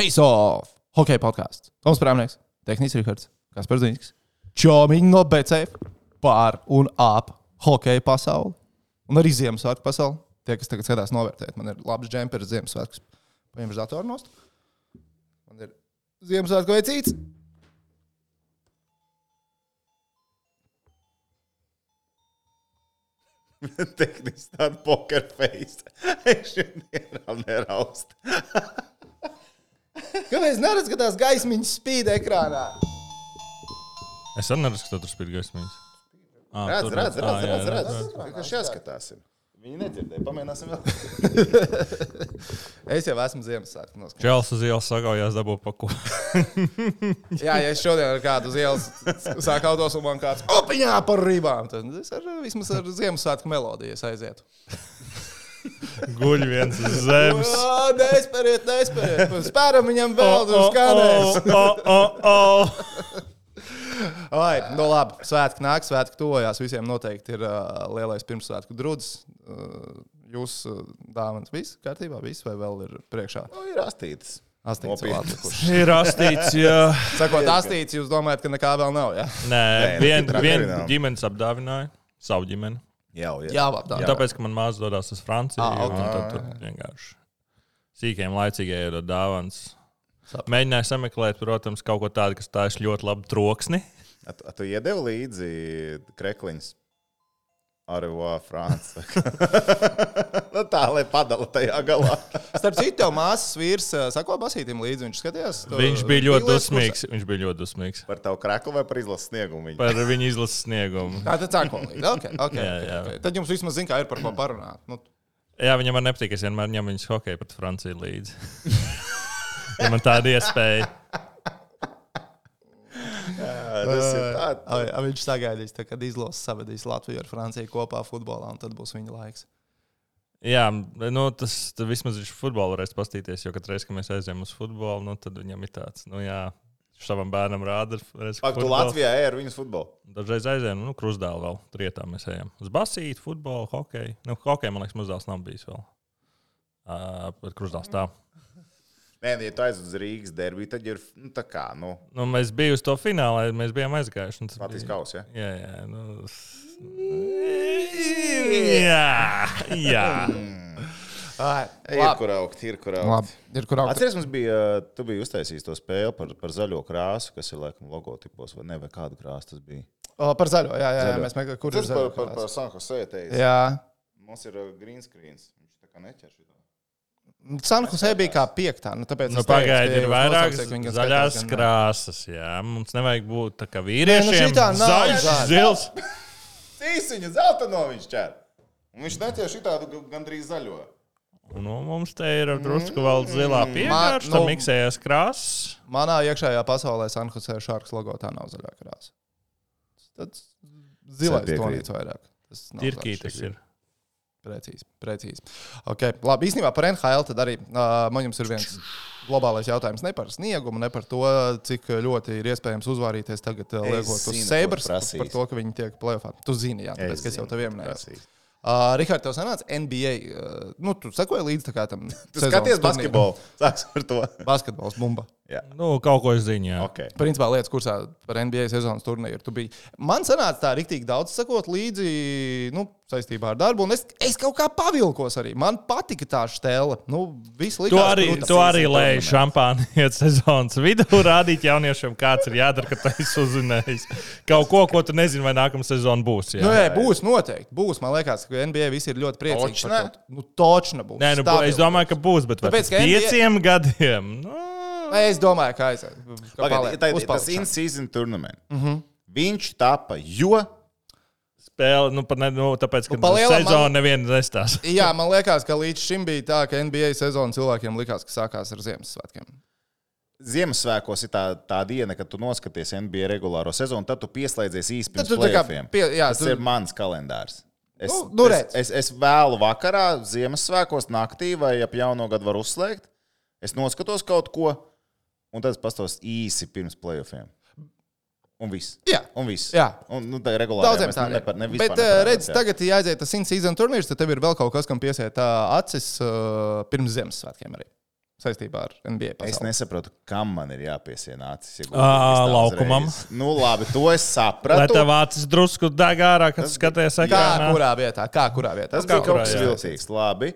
Face Off! Hokeja podkāsts. Toms Prāmnieks, Tehnisks Rihards, Kaspars Zīnskis. Čomīgi no BCF pār un ap hokeja pasauli. Un arī Ziemassvētku pasauli. Tie, kas tagad skatās, novērtēt. Man ir labs džempers Ziemassvētku. Paņemšu datoru nost. Man ir Ziemassvētku veicīts. Tehniski tāda poker face. Es šodien neraustu. Kāpēc neredz, ka tās gaismiņas spīd ekrānā? Es arī neredzu, ka tur spīd gaismiņas. Ā, Redz, redz, redz, jā, redz, redz. redz. Vienkārši jāskatās. Viņi nedzirdēja. Pamēģināsim vēl. Es jau esmu Ziemassvētku noskaņā. Čels uz ielas sagaujās dabū paku. Jā, ja es šodien ar kādu uz ielas sāku autos un man kāds opiņā par rībām, tad es ar, vismaz ar Ziemassvētku melodiju aizietu. Guļ viens uz zemes. Nespēriet, nespēriet. Spēram viņam vēl tur skanēs. Ai, nu labi, svētki nāk, svētki tuvojās. Visiem noteikti ir uh, lielais pirmsvētku drudzis. Uh, jūs uh, dāvāns viss kārtībā, viss vai vēl ir priekšā? Nu, ir astītas. Astīts. Ir rastīts, jā. Sakot, astīts, jūs domājat, ka nekā vēl nav, jā? Nē, Nē, vien, traki vien nav. ģimenes apdāvināja savu ģimeni. Jā, jā. Jā. Jā. Tāpēc, ka man māsa dodas uz Franciju, Ā, ok. un tad tur vienkārši sīkiem laicīgiem ir dāvāns. Mēģināju sameklēt, protams, kaut ko tādu, kas tā ir ļoti labi troksni. A tu, a tu iedevi līdzi krekliņus? Arvā, Francija. nu, tā, lai padala tajā galā. Starp citu, tev māsas vīrs sako basītim līdzi. Viņš skatījās. to Viņš bija ļoti dusmīgs. Viņš bija ļoti dusmīgs Par tavu kreklu vai par izlases sniegumu? Viņa? par viņa izlases sniegumu. Tā tad līdzi. Okay, okay, Jā, jā. okay. Tad jums vismaz zina, kā ir par ko parunāt. Nu, Jā, viņam man nepatīk, es vienmēr ņemu viņas hokeju pret Franciju līdzi. ja man tāda iespēja. Tas ir tāds. ai, viņš sagaidīs, tā, kad izlases savadīs Latviju ar Franciju kopā futbolā, un tad būs viņa laiks. Jā, nu, tas vismaz viņš futbolu varēs pastīties, jo katru reizi, kad mēs aizējām uz futbolu, nu, tad viņam ir tāds, nu, jā, savam bērnam rāda. redz, Ak, tu futbolu. Latvijā ej ar viņas futbolu. Dažreiz aizējām, nu, krustdēlu vēl, trietā mēs ejam. Uz basīti, futbolu, hokeju. Nu, hokeju, man liekas, mazdēls nav bijis vēl. Uh, bet krustdēls tā. Nē, ja tu aizjūti uz Rīgas derbiju, tad ir nu, tā kā, nu, Nu, mēs bijām uz to finālā, mēs bijām aizgājuši. tas Latvijas bija- kausa. Ja? Jā, jā. Nu... Jā, jā. Ai, Ir labi. kur augt, ir kur augt. Labi, ir kur augt. Atceries, mums bija, tu biji uztaisījis to spēli par, par zaļo krāsu, kas ir laikam logotipos, vai ne, vai kādu krāsu tas bija. O, par zaļo, jā, jā, jā Zaļo. mēs meklējam, kur ir Tas par, par, par krāsa. San Jose teicu. Jā. Mums ir uh, green screens. Viņš tā kā neķer šito. Sanhusē bija kā piektā. Nu, tāpēc Nu, Pagaidiet, ir jūs vairāk nosauksiet, ka viņi gan zaļās skatās, krāsas. Jā. Mums nevajag būt tā kā Nē, nu vīriešiem. šitā nav Zaļš, zaļa. zils. Cīsiņa zelta no viņš ķer. Un viņš neķer šitādu gandrīz zaļo. Nu, mums te ir drusku vēl zilā piekārša, nu- miksējas krāsas. Manā iekšējā pasaulē Sanhusē šāds logo tā nav zaļā krāsa. Tad zilais tonīts vairāk. Tas ir. Precīzi, precīzi. Okay. Labi, īstenībā par NHL tad arī uh, man jums ir viens globālais jautājums. Ne par sniegumu, ne par to, cik ļoti ir iespējams uzvārīties tagad, Es liekot uz prasīs. par to, ka viņi tiek plēsoņā. Tu zini, jā, tāpēc, Es ka es jau tev prasīs. Uh, Rihards, tev sanāca NBA. Uh, nu, tu sekoji līdzi tam. Tu skaties basketbolu. Sāks ar to. Basketbols, bumba. Jā. Nu, kaut ko es zinu. Jā. Ok. Principā lietas kursā par NBA sezonas turnīru. Man sanāca tā rīktīgi daudz sakot līdzi nu, saistībā ar darbu, un es, es kaut kā pavilkos arī. Man patika tā stēle. Nu, viss Tu likās arī, krūta. tu arī lēji šampāni iet sezonas vidū, rādīt jauniešiem, kāds ir jādara, ka tu esi uzzinājis kaut ko, ko tu nezini, vai nākamā sezona būs. Jā. Nu, jā, būs noteikti. Būs. Man liekas, ka NBA visi ir ļoti priecīgi. Točna? par to. Nu, točna būs. Nē, nu, Stabili. es domāju, ka būs, bet vai Tāpēc, pēc ka NBA pieciem gadiem. Nu, Es domāju, ka aiziet. Ir tas Uzpaliek in-season tournament. Mhm. Mm -hmm. Viņš tapa, jo spēle, nu, ne, nu, tāpēc, ka Nu, pa lielam sezona man- neviena nestās. Jā, man liekas, ka līdz šim bija tā, ka NBA sezona cilvēkiem likās, ka sākās ar Ziemassvētkiem. Ziemassvētkos ir tā, tā diena, kad tu noskaties NBA regulāro sezonu, tad tu pieslēdzies īsi Tad pirms tu tā kā plēsoņiem. pie- jā, Tas tu- ir mans kalendārs. Es, Nu, nu, es, es, es vēlu vakarā, Ziemassvētkos, naktī vai ap jauno gadu varu uzslēgt. Es noskatos kaut ko, un tad es pastos īsi pirms plēsoņiem. Un viss. Jā. Un viss. Jā. Un, nu, tā ir regulāri. Daudziem tā nepar, ne ir. vispār Bet, eh, redz, jā. tagad, ja aiziet tas in-season turnīrs, tad tev ir vēl kaut kas, kam piesiet uh, acis uh, pirms Ziemassvētkiem arī. saistībā ar NBA. Es Pasauli. nesaprotu, kam man ir jāpiesien acis. Ja es tā laukumam. uzreiz- Nu, labi, to es Lai sapratu. tev acis drusku deg ārā, kad skaties Kā ekrānā. kurā vietā? Kā kurā vietā? Tas Kā bija kaut kas viltīgs. Labi.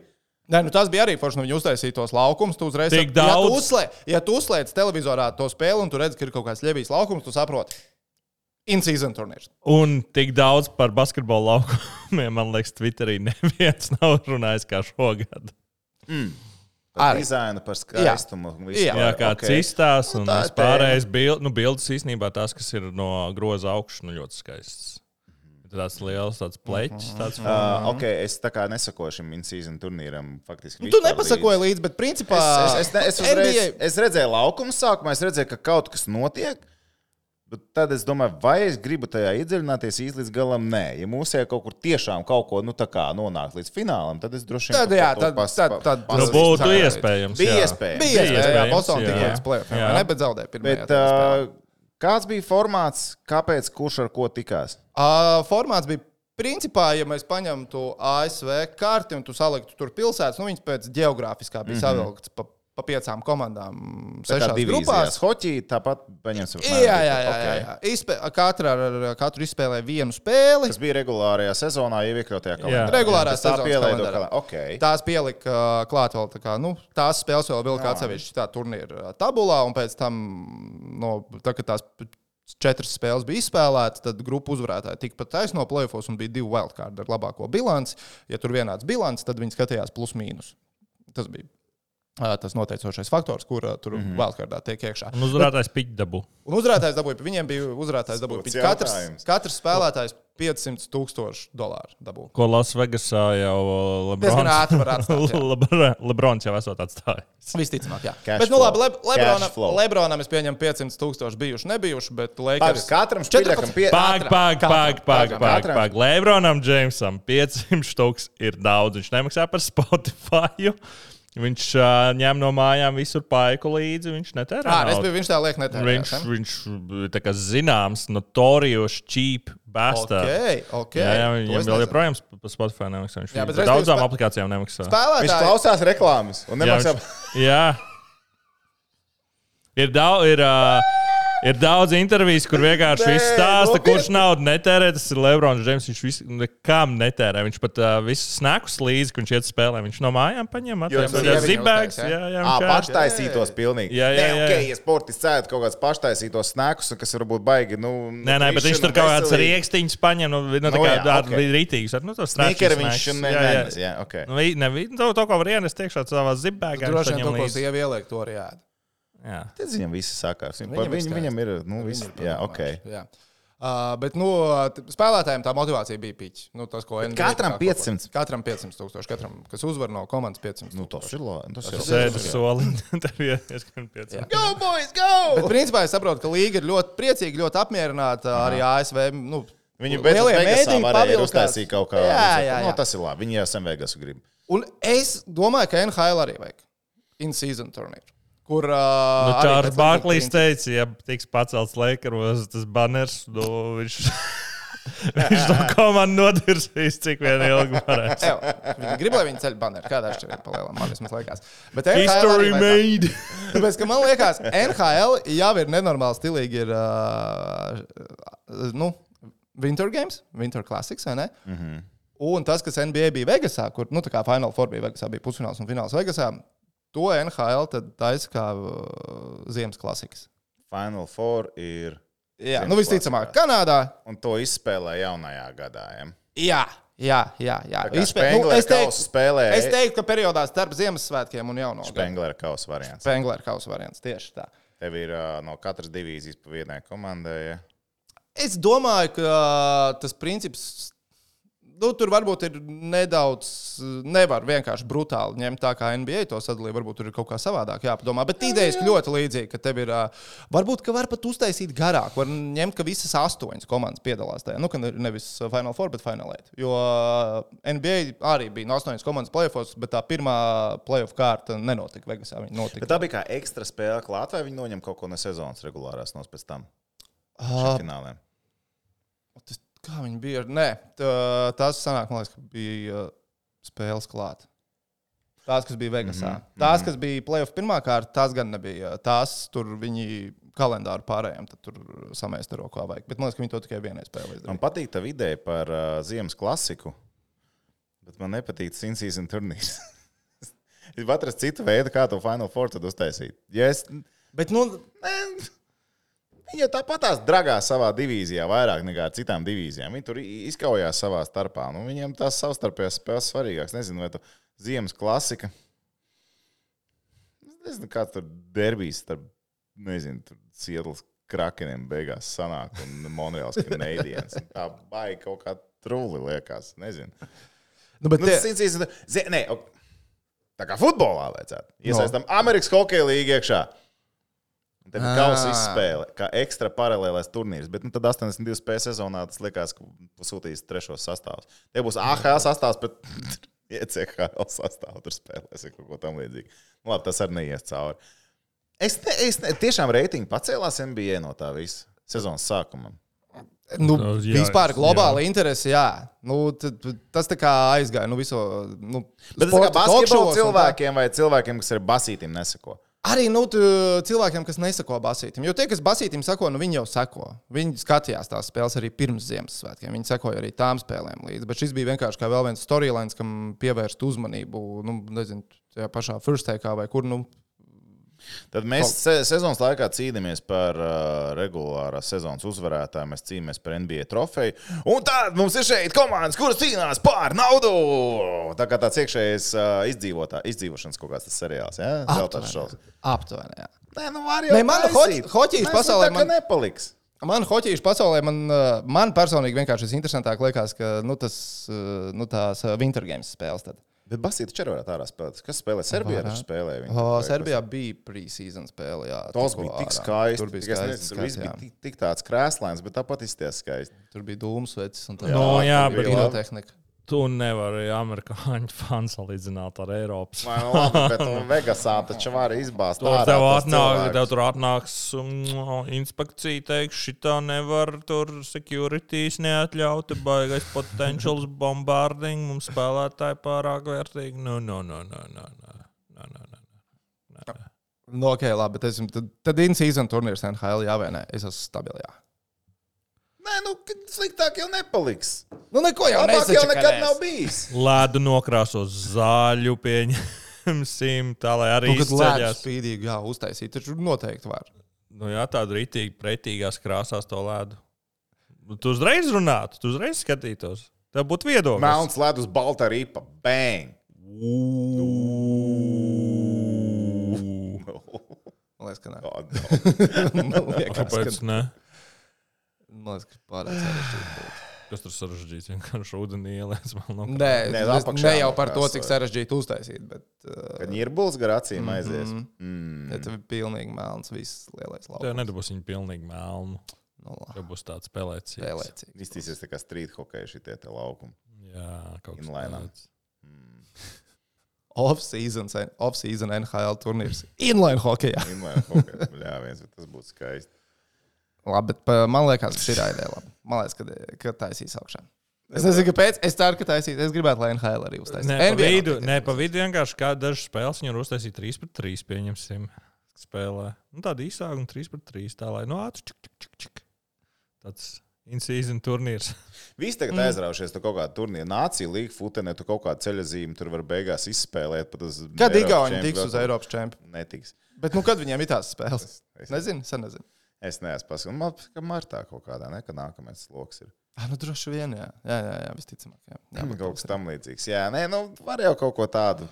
Nē, nu tas bija arī forši, nu viņi uztaisīja tos laukumus. Tu uzreiz Tik ja tu daudz. uzslē, ja tu uzslēdz televizorā to spēli un tu redz, ka ir kaut kāds ļevīs laukums, tu saproti. In-season turnīrs. Un tik daudz par basketbolu laukumiem, man liekas, Twitterī neviens nav runājis kā šogad. Par Arī. dizainu, par skaistumu. un visu Jā. Jā, kā Ok. cistās un Nu, tā ir pārējais bild, nu, bildes īstenībā tās, kas ir no groza augšas, nu, ļoti skaists. Tāds liels, tāds pleķis. Tāds Uh, ok, es tā kā nesakoju šim in-season turnīram. Faktiski, Nu, tu nepasakoji līdzi. līdzi, bet principā Es, es, es, ne, es, uzreiz, NBA es redzēju laukumu sākumā, es redzēju, ka kaut kas notiek. Bet tad es domāju, vai es gribu tajā iedziļināties īsti līdz galam. Nē, ja mūsu kaut kur tiešām kaut ko nu, tā nonākt līdz finālam, tad es droši vien Tad, jā, tad, pas- tad, tad, nu, pas- būtu sagaidīt. iespējams. Bija iespējams. Bija iespējams, Bostonā jā. tika līdz plēsoņiem, Jā. bet zaudēja pirmajā. Kāds bija formāts, kāpēc kurš ar ko tikās? Uh, formāts bija. Principā, ja mēs paņemtu ASV karti un tu saliktu tur pilsētas, nu viņas pēc geogrāfiskā bija mm -hmm. savilktas pa, pa piecām komandām, sešās divīzijās. grupās. Hoķī tāpat paņemsim. Jā, jā, jā. jā, jā. Izspē, katra ar, katru izspēlēja vienu spēli. Tas bija regulārajā sezonā, jau iekļautajā kalendārā. Regulārā Tas tā kalendārā. Okay. Tās pielika uh, klāt vēl tā kā, nu, tās spēles vēl bija atsevišķi tā turnīra uh, tabulā, un pēc tam, no, tā, kad tās četras spēles bija izspēlētas, tad grupu uzvarētāji tika pat taisno plēfos un bija divi wildcard ar labāko bilanci. Ja tur vienāds bilants, tad viņi skatījās plus-mínus. Tas bija tas noteicošais faktors, kur tur mm -hmm. wildcardā tiek iekšā. Un uzvarētājs piķdabu. Un uzvarētājs dabūja, viņiem bija uzvarētājs dabūja. Katrs, katrs spēlētājs 500 tūkstošu dolāru dabūja. Ko Lasvegasā jau Lebrons, ātri var atstāt. Lebr- Lebrons jau esot atstājis. Visticamāk, jā. Cash bet, nu, labi, Le flow. Lebronam, es pieņemu 500 tūkstoši bijuši, nebijuši, bet Lakers. Katram špīļakam pie... Pag, pag, pag, pag, pag, pag. Lebronam Džeimsam 500 stūks ir daudz. Viņš nemaksā par Spotify. Viņš uh, ņem no mājām visur paiku līdzi. Viņš netērē. Jā, naudu. respektīvi, viņš tā liek netērēt. Viņš, viņš tā kā zināms, notoriošs, cheap bastard. Ok, ok. Jā, jā, es viņam vēl joprojām par Spotify nemaksā. Viņš Jā, jā, bet daudzām spē- aplikācijām nemaksā. Viņš Spēlētāji. klausās reklāmas un Jā, nemaksā. viņš- jā. Ir daudz, ir, uh, ir daudz intervijas, kur vienkārši Nē, viss stāsta, nopietni. kurš naudu netērē. Tas ir Lebrons Džeims. Viņš visu, nekam netērē. Viņš pat uh, visus snekus līdzi, kad viņš iet spēlē. Viņš no mājām paņem zibēks. jā? Jā, jā, paštaisītos pilnīgi. Jā, jā, Nē, jā. ok, ja sportists cēlīja kaut kāds paštaisītos snekus, kas varbūt baigi. Nu, Nē, nē, bet viņš tur kaut kādas rīkstiņas paņem. Nu, nu, tā Nu, kā jā, tāda ok. rītīgas. Nu, tas Sneakeri viņš snacks. ne, Jā, jā. nenes. Jā, ok. Nu, vi- to, to, ko var ienest iekšā savā zibēgā. Droši vien to, ko sieviete ieliek, to arī ēd. Jā. Tad viņam viss sākās. Viņam Viņam, ir viņam, viņam ir, nu, viss, ir jā, padomājuši, ok. Jā. Uh, bet nu, spēlētājiem tā motivācija bija pīķa. Nu, tas, katram tā kā 500. kopā- Katram 500 tūkstoši. Katram, kas uzvar no komandas 500. Nu, tas ir labi. Tas ir Sēdi uz soli. Tev ir pieci. Jā. Go, boys, go! Bet, principā, es saprotu, ka līga ir ļoti priecīga, ļoti apmierināta arī ASV. Nu, Viņi varēja pavilkās. uztaisīt kaut kā. Jā, jā, Nu, jā. tas ir labi. Viņi jau sen Vegasu grib. Un es domāju, ka NHL arī vajag in-season turnīru. Kur uh, Nu, arī Čārlis tam teica, ja tiks pacelts Lakeros, tas banners, nu, viņš, viņš to komandu nodirsīs, cik vien ilgi varēs. Ew, Viņi grib, lai viņi ceļ baneri. Kādā atšķirība palielināt, man vismaz liekas. Bet NHL History made! Tāpēc, ka man liekas, NHL jau ir nenormāli stilīgi. Ir, uh, nu, Winter Games, Winter Classics, vai ne? Mm -hmm. Un tas, kas NBA bija Vegasā, kur, nu, tā kā Final Four bija Vegasā, bija pusfināls un fināls Vegasā, to NHL taisa kā uh, ziemas klasikas. Final Four ir. Jā, nu, visticamāk. Kanādā. Un to izspēlē jaunajā gadā. Ja? Jā, jā, jā. jā. Izspē- nu, es, teiktu, spēlē. es teiktu, ka periodā starp Ziemassvētkiem un Jauno gadu. Spēnglera kausa variants. Spengler kausa variants tieši tā. Tev ir uh, no katras divīzijas pa vienai komandai. Ja? Es domāju, ka tas princips. Nu, tur varbūt ir nedaudz, nevar vienkārši brutāli ņemt tā, kā NBA to sadalīja. Varbūt tur ir kaut kā savādāk jāpadomā. Bet idejas ļoti līdzīga, ka tev ir. Varbūt, ka var pat uztaisīt garāk. Var ņemt, ka visas astoņas komandas piedalās tajā. Nu, ka ne- nevis Final Four, bet Final Eight. Jo NBA arī bija no astoņas komandas playoffs, bet tā pirmā playoff kārta nenotika Vegasā. Notika. Bet tā bija kā ekstra spēle klāt, vai viņi noņem kaut ko no sezonas regulārās nos pēc tam šiem fināliem? Tas, kā viņi bija? Nē, tā, tas sanāk, man liekas, ka bija uh, spēles klāt. Tās, kas bija Vegasā. Mm -hmm. Tās, kas bija playoff pirmā kārta, tās gan nebija. Tās tur viņi kalendāru pārējiem samēstaro, ko vajag. Bet man liekas, ka viņi to tikai vienai spēlē Man patīk tā ideja par uh, ziemas klasiku, bet man nepatīk Sinsīs turnīrs. Varu atrast citu veidu, kā to Final Four uztaisīt. Ja es, Bet, nu, ne, viņi jau tāpat tās dragās savā divīzijā vairāk nekā ar citām divīzijām. Viņi tur izkaujās savā starpā. Nu, viņiem tās savstarpējās spēles svarīgākas. Nezinu, vai tu ziemas klasika. Es nezinu, kāds tur derbijs starp, nezinu, tur Sietlas krakeniem beigās sanāk un Monreāls kanēdienas. Tā baigi kaut kā trūli liekas. Nezinu. nu, bet Nu, tas ir zi- nē, tā kā futbolā vajadzētu. Iesaistām no. Amerikas Hokeja līniju iekšā. Un Te bija Ā. kausa izspēle, kā ekstra paralēlais turnīrs. Bet nu, tad 82 spēļu sezonā tas likās, ka pasūtīs trešos sastāvus. Te būs AHL sastāvs, bet ECHL sastāvs tur spēlēs kaut ko tamlīdzīgu. Nu, labi, tas arī neies cauri. Es, ne, es ne, tiešām reitingu pacēlās NBA no tā visa sezonas sākuma. nu, Nu, jā, vispār jā. globāla interese, jā. Nu, tad, tas tā kā aizgāja. Nu, viso, nu, Bet tas ir kā tā. cilvēkiem vai cilvēkiem, kas ir basītiem nesako. Arī nu, cilvēkiem, kas nesako basītam. Jo tie, kas basītam sako, nu, viņi jau sako. Viņi skatījās tās spēles arī pirms Ziemassvētkiem. Viņi sekoja arī tām spēlēm līdzi. Bet šis bija vienkārši kā vēl viens storylines, kam pievērst uzmanību. Nu, nezinu, tajā pašā first takeā vai kur. Nu, Tad mēs se sezonas laikā cīnāmies par uh, regulārā sezonas uzvarētāju. Mēs cīnāmies par NBA trofeju. Un tad mums ir šeit komandas, kuras cīnās par naudu. Tā kā tāds iekšējais uh, izdzīvotā, izdzīvošanas kaut kāds tas seriāls. Ja? Šovs. aptuveni. jā. Nē, nu var jau Nē, man taisīt. hoķi- hoķijas Mēs pasaulē nu kā man- nepaliks. Man hoķīšu pasaulē, man, uh, man personīgi vienkārši visinteresantāk liekas, ka nu, tas, uh, nu, tās uh, Winter Games spēles. Tad. Bet Basīta čero varētu ārā spēlēt. Kas spēlē Serbijā? Taču spēlēja viņu. O, Vai kas? Serbijā bija pre-season spēle. Jā, Tas bija tik skaisti. Tur bija skaisti. Tur viss bija jā. tik, tik tāds krēslains, bet tāpat izties skaisti. Tur bija dūmsvecis un tā Nu, jā, tur bet bija nu, labi. tehnika. Tu nevari amerikāņu fanu salīdzināt ar Eiropas. Vai, nu, labi, bet nu, Vegasā taču var izbāzt. Tur tev atnāk, tev tur atnāks um, inspekcija, teiks, šitā nevar, tur securities neatļauti, baigais potentiāls bombarding, mums spēlētāji pārāk vērtīgi. Nu, nu, nu, nu, nu, nu, nu, nu, nu. Nu, ok, labi, bet es, tad, tad in-season turnīrs NHL jā vai nē? Es esmu stabilā. Nē, nu, sliktāk jau nepaliks. Nu, neko jau nesaku. jau nekad nav bijis. Lēdu nokrāsos zaļu, pieņemsim, tā lai arī Nu, izceļas. spīdīgi, jā, uztaisīt, taču noteikti var. Nu, jā, tāda rītīgi, pretīgās krāsās to lēdu. Nu, Tu uzreiz runātu, tu uzreiz skatītos. Tev būtu viedoklis. Melns ledus, balta ripa. Bang! Man liekas, ka nē. Man liekas, Kāpēc ka, ne? Man liekas, ka pārāk sarežģīti. būtu. Kas tur sarežģīts? Vienkārši ūdenī ielēs vēl no Nē, Nē, ne, apakšā ne jau par to, nokrāsot. cik sarežģīti uztaisīt, bet uh, Kad ņirbulis gar acīm aizies. Mhm. Mm. ja tev ir pilnīgi melns, viss lielais Tev laukums. nedabūs viņa pilnīgi melnu. Nu, labi, Tev būs tāds spēlēts. Vēlēcīgi. Iztīsies tā kā street hokeja šitie te laukumi. Jā, kaut kas Inlainā. tāds. Off-season, off-season NHL turnīrs. Inline hokeja. Inline hokeja. Jā, viens, bet tas būtu skaisti. Labi, bet pa- man liekas, ka šī ir ideja. labi. Man liekas, ka, ka taisīs augšā. Es nezinu, kāpēc. Es ceru, ka taisīs. Es gribētu, lai NHL arī uztaisītu. Nē, pa NBA vidu, noteikti nē, pa vidu vienkārši kā dažas spēles viņu var uztaisīt 3 pret 3, pieņemsim, spēlē. Nu, tāda īsāka un 3 pret 3, tā lai, nu, ātri, čik, čik, čik, čik. Tāds in-season turnīrs. Visi tagad mm. aizraušies, tu kaut kādā turnīrā nācija līga futenē, tu kaut kādu ceļa zīmi tur var beigās izspēlēt. Kad Igauni tiks uz Eiropas čempionu? Netiks. Bet nu, kad viņiem ir tās spēles? Es, Nezinu, sen nezinu. Es neesmu liekas, ka martā kaut kādā, ne, ka nākamais sloks ir. Ah, nu, droši vien, jā, jā, jā, jā visticamāk. Jā, jā kaut kas tam līdzīgs. Jā, nē, nu, var jau kaut ko tādu.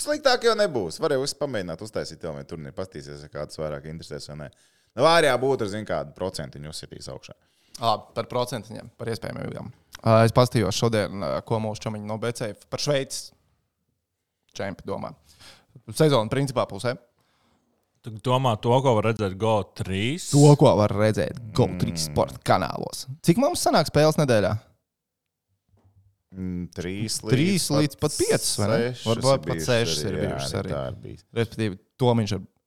Sliktāk jau nebūs. Var jau pamēģināt uztaisīt vienu turnīru, pastīties, ja kāds vairāk interesēs vai nē. Nu, var jau būt ar zin, kādu procentiņu uzsitīs augšā. Ah, par procentiņiem, par iespējamībām. Ah, Es pastījos šodien, ko mūsu čomiņi no BCF par Šveices čempionu domā. Sezona principā pusē. Tu domā to, ko var redzēt GO3? To, ko var redzēt GO3 sporta kanālos. Cik mums sanāk spēles nedēļā? Mm, Trīs līdz, Trīs līdz pat piecas, vai ne? Varbūt pat sešas ir bijušas arī. Ir. Respektīvi, Tomiņš ar Eģu.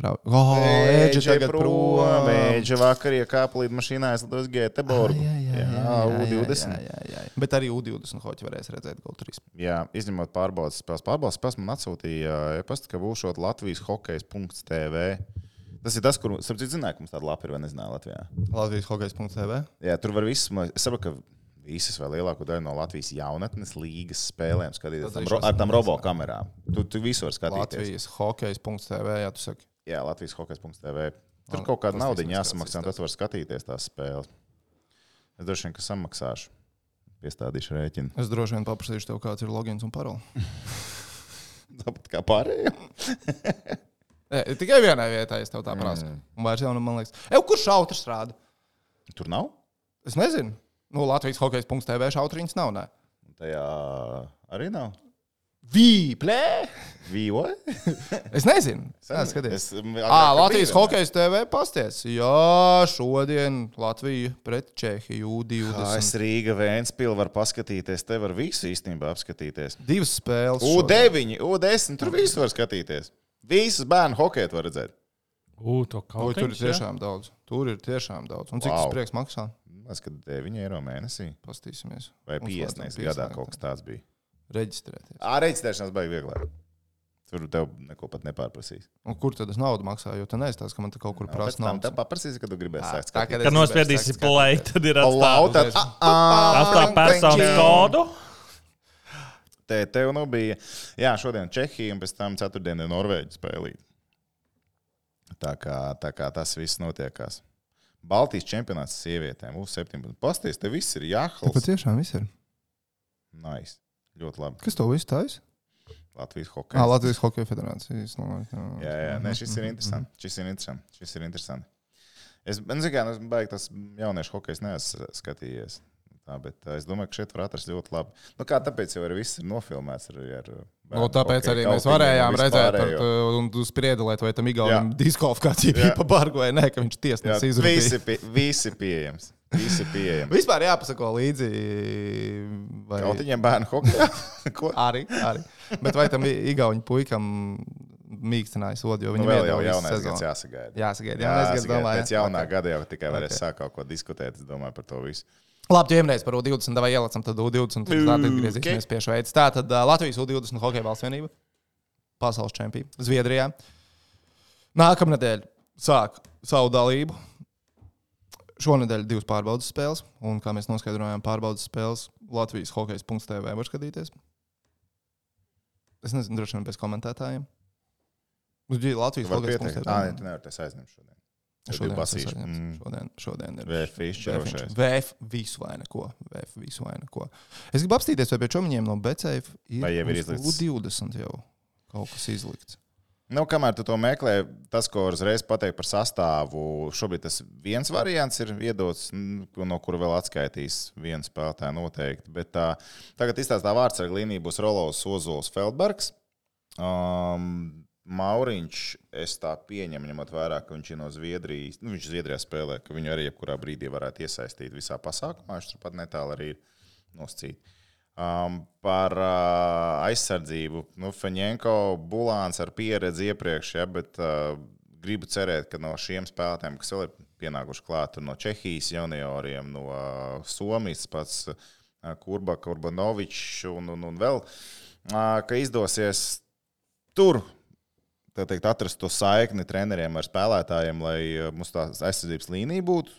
Rau- Oh, Eģu tagad prom. Mēģa vakar iekāpa līdz mašīnā, aizlidojas Gēteborgu. Jā, jā, jā, jā, U20. Jā, jā, jā, jā. Bet arī U20 hoci varēs redzēt GO3. Jā, izņemot pārbaudas spēles. Pārbaudas spēles man atsūtīja e-pasta, ka būšot Latvijas hokejs.tv. Tas ir tas, kur, starp citu, zināju, ka mums tāda lapa ir, vai nezināju, Latvijā. Latvijas hokejs.tv. Jā, tur var viss, man- es saprotu, ka visas vai lielāko daļu no Latvijas jaunatnes līgas spēlēm skatīties tam, ar tām esmu robo kamerām. Tu, tu visu vari skatīties. Latvijas hokejs.tv. Jā, tu saki. Jā, Latvijas hokejs.tv. Tur kaut kāda tas nauda jāsamaksā, un tad var skatīties tās spēles. Es droši vien, ka samaksāšu. Piestādīšu rēķinu. Es droši vien paprasīšu tev, kāds ir logins un parola. Tāpat kā pārējie. Nē, tikai vienai vietai es tev tā prasu. Un vairs jau, nu, man liekas, Ew, kurš šautrs rāda? Tur nav? Es nezinu. Nu, Latvijas hokejs.tv šautriņas nav. Ne? Tajā arī nav. Vīplē! Vīvo? Es nezinu. Jā. Es, Ā, Latvijas hokejs TV pasties. Jā, šodien Latvija pret Čehiju Kā es 20. Rīga Vēnspili var paskatīties, te var visu īstenībā apskatīties. Divas spēles. šodien. U9, U10, tur visu var skatīties. Visus bērnu hokeju var redzēt. U, to kaut tur ir tiešām daudz. Tur ir tiešām daudz. Un cik Wow. tas prieks maksā? Es skatos 9 eiro mēnesī Pastīsimies. vai Mums 50 vajadzētu gadā kaut kas tāds bija. Reģistrēties. Ā, reģistrēšanās baigi vieglāk. Tur tev neko pat nepārprasīs. Un kur tad es naudu maksāju? Jo tu neizstāsti, ka man te kaut kur prasa tam naudu. tev paprasīs, kad tu gribēsi sākt tā, kad Kad nospiedīsi play, tad ir atstāta personas kodu. Te, tev nu bija, jā, šodien Čehija un pēc tam ceturtdien ir Norvēģija spēlīt. Tā kā, tā kā tas viss notiekās. Baltijas čempionāts sievietēm, U17. Pasties, te viss ir jāhals. patiešām viss ir. Nice. Ļoti labi. Kas to visu taisa? Latvijas Ah, hokeja. Latvijas Hokeja federācijas. Jā, jā, nē, šis ir interesants. Šis ir interesants. Šis ir interesants. Es nezinu, kā es baigi tas jauniešu hokejs neesmu skatījies. Tā, bet uh, es domāju, ka šeit var atrast ļoti labi. Nu, kā tāpēc jau ir viss ir nofilmēts. Ar, ar Nu, tāpēc hokeja arī mēs varējām redzēt, un tu spriedzi, vai tam Jā. diskvalifikācija bija pa bargu vai nē, ka viņš tiesnesis visi, izraidīja. pie, visi pieejams. Visi pieejami. Vispār jāpasako līdzi. Vai... Kautiņiem bērnu hokeja. Arī, arī. Bet vai tam Igaunam puikam mīkstināja sodu, jo Nu, viņam vēl iedeva jau jaunais sezonu? gads jāsagaida. Jāsagaida, jaunais gads, Jāsagaida. domāju. Pēc jaunā Ok. gada jau tikai varēs Ok. sākt kaut ko diskutēt. Es domāju par to visu. Labi, ķēmies par U20, vai ielicam tad U20, tad tā atgriezīsimies pie Šveices. Tā tad uh, Latvijas U20 hokeja valsts vienība, pasaules čempions Zviedrijā. Nākamā nedēļa sāk savu dalību. Šonadēļ divas pārbaudas spēles, un kā mēs noskaidrojām, pārbaudas spēles Latvijas hokeja.tv var skatīties. Es nezinu, droši vien bez komentētājiem. Nu, ģi, Latvijas Var pieteikt. hokeja.tv. Ā, nē, tu nevari tas aizņemt šodien. Šodien, aizņemts. Mm. šodien, šodien ir VF. VF visu vai neko. VF visu vai neko. Es gribu apstīties, vai pie čomiņiem no BCF ir Vai jau ir izlikts? U20 jau kaut kas izlikts. Nu, kamēr tu to meklē, tas, ko uzreiz pateikt par sastāvu, šobrīd tas viens variants ir iedots, no kura vēl atskaitīs viens spēlētājs noteikti. Bet tā, tagad izstāstā vārds ar līniju būs Rolovs Ozols Feldbergs. Um, Mauriņš, es tā pieņemu, ņemot vērā, ka viņš ir no Zviedrijas. Nu, viņš Zviedrijā spēlē, ka viņu arī jebkurā brīdī varētu iesaistīt visā pasākumā. Viņš turpat netālu arī ir noscīts. Um, par uh, aizsardzību. Nu, Feņēnko Bulāns ar pieredzi iepriekš, ja, bet uh, gribu cerēt, ka no šiem spēlētājiem, kas vēl ir pienākuši klāt, no Čehijas junioriem, no uh, Somijas pats uh, Kurbaka, Urbanovičs un, un, un vēl, uh, ka izdosies tur teikt, atrast to saikni treneriem ar spēlētājiem, lai uh, mums tā aizsardzības līnija būtu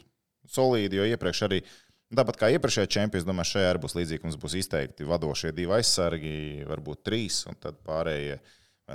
solīda, jo iepriekš arī Tāpat kā iepriekšējā čempionā, domāju, šajā arī būs līdzīgi. Mums būs izteikti vadošie divi aizsargi, varbūt trīs, un tad pārējie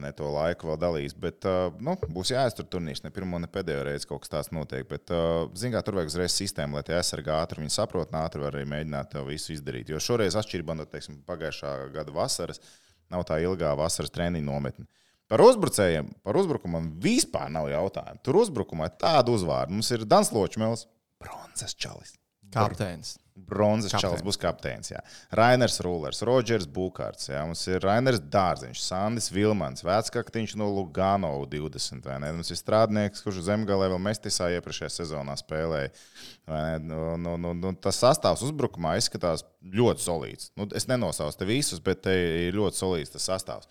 ne to laiku vēl dalīs. Bet uh, nu, būs jāiztur turnīrs. Ne pirmo, ne pēdējo reizi kaut kas tāds notiek. Bet, uh, zināmā mērā, tur vajag uzreiz sistēmu, lai tie aizsargi ātri viņi saprot, un ātri var arī mēģināt to visu izdarīt. Jo šoreiz, atšķirībā no teiksim, pagājušā gada vasaras, nav tā ilgā vasaras treniņa nometne. Par uzbrucējiem, par uzbrukumu man vispār nav jautājumu. Tur uzbrukumā ir tāda uzvārda. Mums ir Dans Ločmēls, bronzas čalis. Kapteinis. Bronzas čalis būs kapteinis. Jā. Rainers Rūlers, Rodžers Bukārts, jā. mums ir Rainers Dārziņš, Sandis Vilmans, Vecaktiņš no Lugano 20. vai ne? Mums ir strādnieks, kurš zemgalē vēl Mestisā iepriekšējā sezonā spēlēja. Nu, nu, nu, nu, tas sastāvs uzbrukumā izskatās ļoti solīds. Nu, es nenosaucu te visus, bet te ir ļoti solīds tas sastāvs.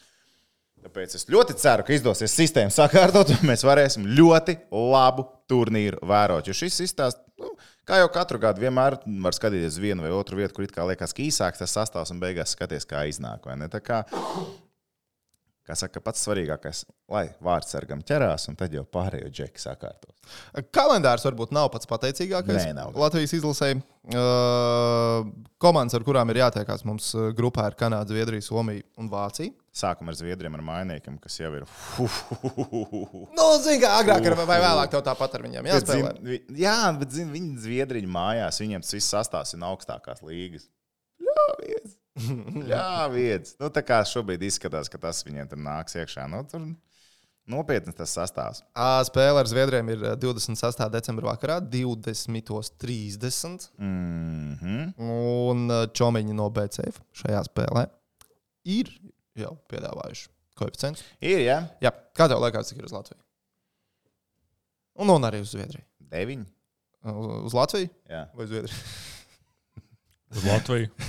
Tāpēc es ļoti ceru, ka izdosies sistēmu sakārtot, un mēs varēsim ļoti labu turnīru vērot. Jo šis izstāsts, nu, kā jau katru gadu, vienmēr var skatīties uz vienu vai otru vietu, kur it kā liekas, ka īsāks tas sastāvs un beigās skaties, kā iznāk. kā, kā saka, pats svarīgākais, lai vārdsargam ķerās, un tad jau pārējo džeki sakārtos. Kalendārs varbūt nav pats pateicīgākais. Nē, nav. Latvijas izlasē uh, komandas, ar kurām ir jātiekās mums uh, grupā, ir Kanāda, Zviedrija, Somija un Vācija. Sākam ar Zviedriem, ar mainīgiem, kas jau ir. Nu, zini, kā agrāk ar- vai vēlāk tev tāpat ar viņiem Bet, jāspēlē. zin, vi- jā, bet zin, viņi Zviedriņu mājās, viņiem tas viss sastāvs ir augstākās līgas. Jā, viens. Jā, viens. Nu, tā kā šobrīd izskatās, ka tas viņiem tur nāks iekšā. Nu, tur nopietns tas sastāvs. Spēle ar Zviedriem ir uh, 26. decembra vakarā, 20.30. Mm -hmm. Un uh, Čomiņi no BCF šajā spēlē ir jau piedāvājuši koeficientus. Ir, jā, Jā, kā tev liekas, cik ir uz Latviju? Un, un arī uz Zviedriju. deviņi. Uz uz Latviju Jā. vai Zviedriju? Uz Latviju.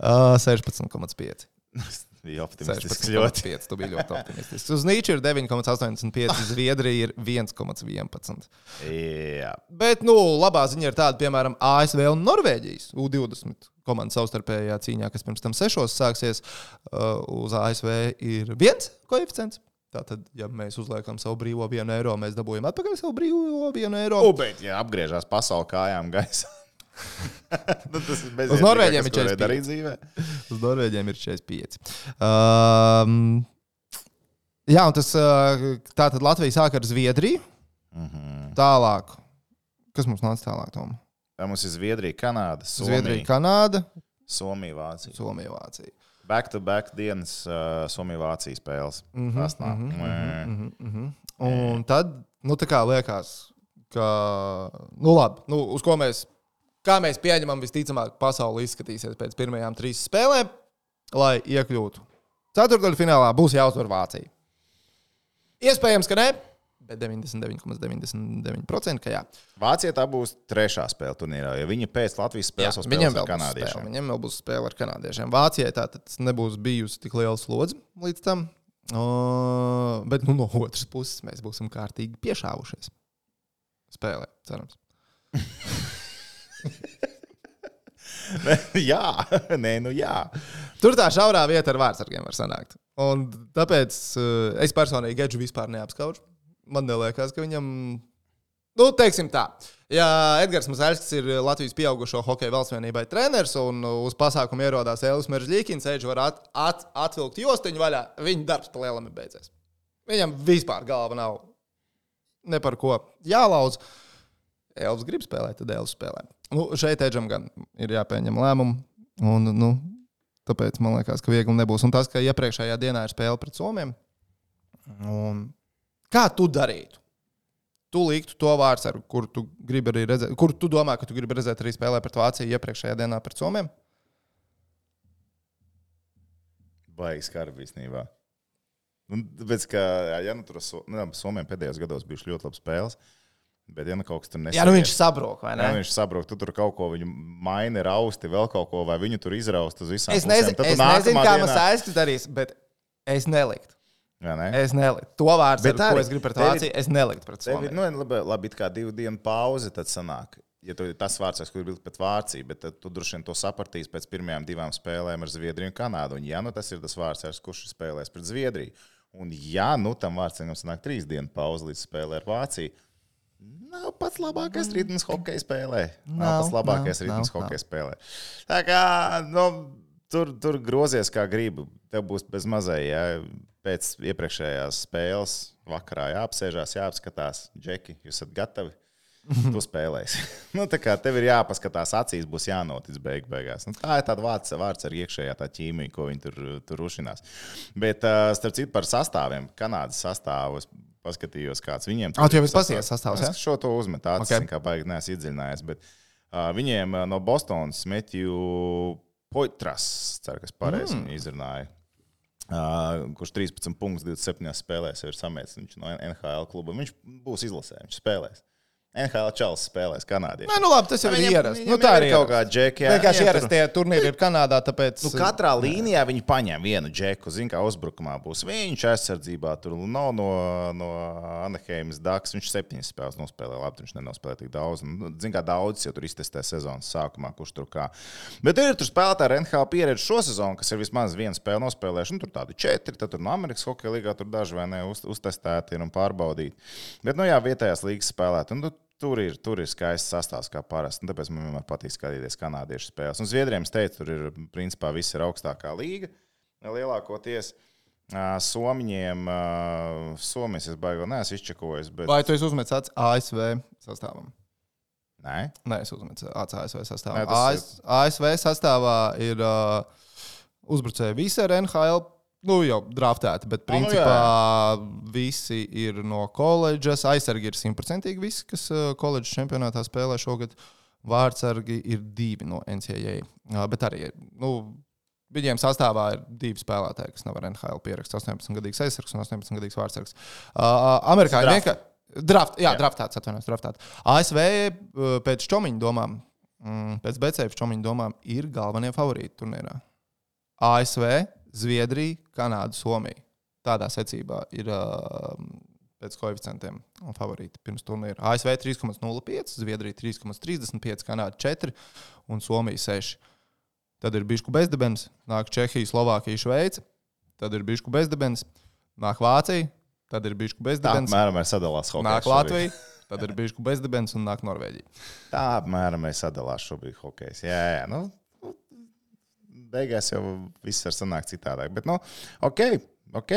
Uh, 16,5. Bija optimistisks ļoti. 16,5. Tu biji ļoti optimistisks. Uz Nīča ir 9,85, Zviedrija ir 1,11. Jā. Bet, nu, labā ziņa ir tāda, piemēram, ASV un Norvēģijas U20 komandas savstarpējā cīņā, kas pirms tam sešos sāksies, uh, uz ASV ir viens koeficients. Tātad, ja mēs uzliekam savu brīvo vienu eiro, mēs dabūjam atpakaļ savu brīvo vienu eiro. U, bet, ja apgriežās pasauli kājām gaisā, nu, tas ir bez Uz Norvēģiem ir 45. darīt dzīvē. Uz Norvēģiem ir 45. Um, jā, un tas uh, tātad Latvija sāk ar Zviedriju. Mhm. Tālāk. Kas mums nāca tālāk? Tom? Tā mums ir Zviedrija, Kanāda, Zviedrija, Somija, Kanāda, Somija, Vācija. Somija, Vācija. Back to back dienas uh, Somija, Vācija spēles. Mhm, Tas nav. mhm, Mē. mhm, mhm. Un tad, nu, tā kā liekas, ka, nu, labi, nu, uz ko mēs, kā mēs pieņemam, visticamāk, pasaule izskatīsies pēc pirmajām trīs spēlēm, lai iekļūtu ceturdaļfinālā, būs jāuzvar Vācija. Iespējams, ka ne, bet 99,99% ka jā. Vācija tā būs trešā spēle turnīrā. Ja viņi pēc Latvijas spēles jau spēlēs ar būs spēle. kanādiešiem. Viņiem vēl būs spēle ar kanādiešiem. Vācijai tā tad nebūs bijusi tik liela slodze līdz tam. Uh, bet nu, no otras puses mēs būsim kārtīgi piešāvušies. Spēlē, cerams. jā, nē, nu jā. Tur tā šaurā vieta ar vārdsargiem var sanākt. Un tāpēc uh, es personīgi Edžu vispār neapskaužu. Man liekas, ka viņam, nu, teiksim tā, ja Edgars Mazēļskis ir Latvijas pieaugušo hokeja valsts vienībai treneris un uz pasākumu ierodās Elvis Meržģīkins, Edžu var at, at, atvilkt jostiņu vaļā, viņa darbs pa lielam ir beidzies. Viņam vispār galva nav ne par ko jālauz. Elvis grib spēlēt, tad Elvis spēlē. Nu, šeit Edžam gan ir jāpieņem lēmumu. Un, nu, tāpēc man liekas, ka viegli nebūs. Un tas, ka iepriekšējā dienā ir spēle pret Somiem. Un kā tu darītu? Tu liktu to vārdsargu, kur tu gribi arī redzēt, kur tu domā, ka tu gribi redzēt arī spēlē pret Vāciju iepriekšējā dienā pret Somiem. Baigi skarbi īstenībā. Nu, tāpēc, ka, ja nu tur nu, Somijam pēdējos gados bijušas ļoti labas spēles, bet ja nu kaut kas tur nesaka, Jā, nu viņš sabrok, vai ne? Ja viņš saprot, tu tur kaut ko viņu maini, rausti, vēl kaut ko, vai viņu tur izraust uz visām Es pusēm, nezinu, tu es nezinu kā dienā- aizskatīt darīs, bet es neliktu. Jā, ne? Es neliktu. To vārdu, Bet ko arī es gribu pret Vāciju, es neliktu pret Somiju. nu, labi, labi, it kā divu dienu pauze, tad sanāk. Ja tu tas vārds, kurš ir pret Vāciju, bet tu droši vien to sapratīsi pēc pirmajām divām spēlēm ar Zviedriju un Kanādu. Un, ja nu tas ir tas vārds, kurš spēlēs pret Zviedriju, un ja nu tam vārdsam sanāk trīs dienu pauze līdz spēlē ar Vāciju, nav pats labākais ritms hokeja spēlē. Nav, Nav, pats labākais nav, hokeja spēlē. Tā kā nu, tur, tur grozies kā gribi. Tev būs bez mazai, ja pēc iepriekšējās spēles vakarā jāapsēžās, jāapskatās. Džeki, jūs esat gatavi? Tu spēlēsi. nu, tā kā tev ir jāpaskatās acīs, būs jānotic beig beigās. Nu, tā ir tāda vārds, vārds ar iekšējā tā ķīmija, ko viņi tur, tur rušinās. Bet, uh, starp citu, par sastāviem, Kanādas sastāvus. Paskatījos, kāds viņiem Ah, tu jau esi sastāvs. pasies sastāvs? Es šo to uzmetu, tāds Ok. okay. kā baigi neesmu iedziļinājies. Bet uh, viņiem uh, no Bostonas Metju Poitras, ceru, ka es pareizi mm. izrunāju. Uh, kurš 13 punktus 27 spēlēs jau ir viņš no NHL kluba. Viņš būs izlasē, viņš spēlēs. NHL čels spēlēs Kanādā. Nē, nu labi, tas jau ir Viņam- ierasts. Nu, tā ir ir kaut kāda džeka, jā. Vienkārši ierastie turnīri ir Kanādā, tāpēc. Nu, katrā līnijā viņi paņem vienu džeku. Zina, kā uzbrukumā būs viņš aizsardzībā. Tur nav no, no Anaheimas Daks. Viņš septiņas spēles nospēlē. Labi, viņš nenospēlē tik daudz. Nu, Zina, kā daudz jau tur iztestē sezonas sākumā, kurš tur kā. Bet ir tur spēlētāji ar NHL pieredzi šo sezonu, kas ir vismaz viena spēle nospēlējuši. Nu, tur tādi četri, tad tur no Amerikas Hokeja līgā tur daži vai ne uz, uztestēti ir un pārbaudīti. Bet, nu jā, vietējās līgas spēlēt. Un, nu, Tur ir, tur ir skaists sastāvs, kā parasti. un Tāpēc man vienmēr patīk skatīties kanādiešu spēles. Un Zviedrijam, es teicu, tur ir principā viss ir augstākā līga. Lielākoties Somijiem, Somijas es baigā neesmu izčekojis. Bet... Vai tu esi uzmetis ASV sastāvam? Nē, Nē, es uzmetu ASV sastāvā. Nē, AS, ASV sastāvā ir uh, uzbrucēji visi ar NHL. Nu, jau draftēti, bet nu principā visi ir no koledžas. Aizsargi ir simtprocentīgi visi, kas koledžas čempionātā spēlē šogad. Vārdsargi ir divi no NCAA. Bet arī nu, viņiem sastāvā ir divi spēlētāji, kas nav ar NHL pieraksts. 18-gadīgs aizsargs un 18-gadīgs vārdsargs. Uh, Amerikāņi vienkārši. Draft, jā, Jā. jā. draftāts, atvainojos, draftāts. ASV pēc čomiņa domām, mm, pēc BCF čomiņa domām, ir galvenie favorīti turnīrā. ASV, Zviedrija, Kanāda, Somija. Tādā secībā ir uh, pēc koeficientiem un favorīti pirms turnīra. ASV 3,05, Zviedrija 3,35, Kanāda 4 un Somija 6. Tad ir bišku bezdibens, nāk Čehija, Slovākija, Šveice. Tad ir bišku bezdibens, nāk Vācija, tad ir tā bezdibens, apmēram ir sadalās hokejs. nāk šobrīd. Latvija, tad ir bišku bezdibens un nāk Norvēģija. Tā apmēram ir sadalās šobrīd hokejs. Jā, jā. Nu, beigās jau viss var sanākt citādāk. Bet, nu, ok, ok.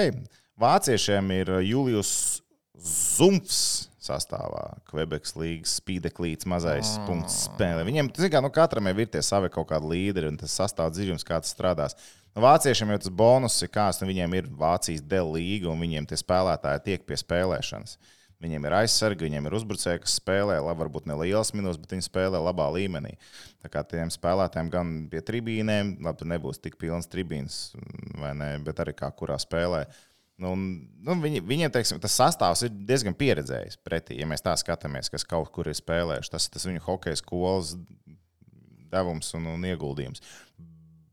Vāciešiem ir Julius Zumfs sastāvā. Quebekas līnijas spīdeklīts, mazais Ah. punkts spēlē. Viņiem, zin kā, nu, katram jau ir tie savi kaut kādi līderi, un tas sastāv dziļums, kā tas strādās. Nu, Vāciešiem jau tas bonus ir kāds, nu, viņiem ir Vācijas dēļ līga, un viņiem tie spēlētāji tiek pie spēlēšanas. Viņiem ir aizsargi, viņiem ir uzbrucēji, kas spēlē, labi, varbūt ne liels minūtes, bet viņi spēlē labā līmenī. Tā kā tiem spēlētājiem gan pie tribīnēm, labi, nebūs tik pilns tribīns, vai ne, bet arī kā kurā spēlē. Nu, un, nu, viņi, viņiem teiksim, tas sastāvs ir diezgan pieredzējis. Pretī, ja mēs tā skatāmies, kas kaut kur ir spēlējuši, tas ir viņu hokeja skolas devums un, un ieguldījums.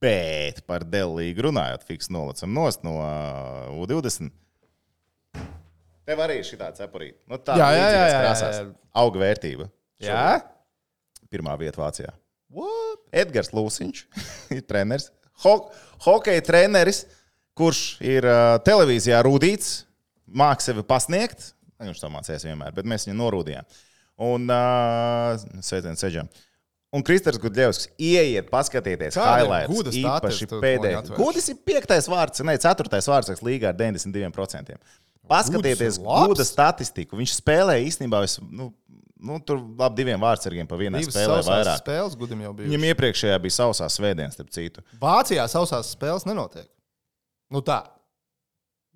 Bet par Dēlīgu runājot, fiks nolacam nost no uh, U20. Tev arī šī tāda cepurīta. Nu, tā Jā, jā, jā, jā, jā, jā. Auga vērtība. Jā? Pirmā vieta Vācijā. What? Edgars Lūsiņš ir treneris. Ho hokeja treneris, kurš ir uh, televīzijā rūtīts, mākslinieks sevi pasniegt. Viņš to mācījās vienmēr, bet mēs viņu norūdījām. Un uh, sveiciens Seģam. Un Kristers Gudļevskis ieiet, paskatieties, ir highlights. Gudas Īpaši pēdējais. Gudis ir piektais vārds, ne ceturtais vārds līgā ar 92%. Paskatieties, ir. Guda statistiku. Viņš spēlē īstenībā, vis, nu, nu, tur labi diviem vārdsargiem pa vienai Divas spēlē vairāk. spēles gudim jau bija. Viņam iepriekšējā bija sausās svētdienas, starp citu. Vācijā sausās spēles nenotiek. Nu tā.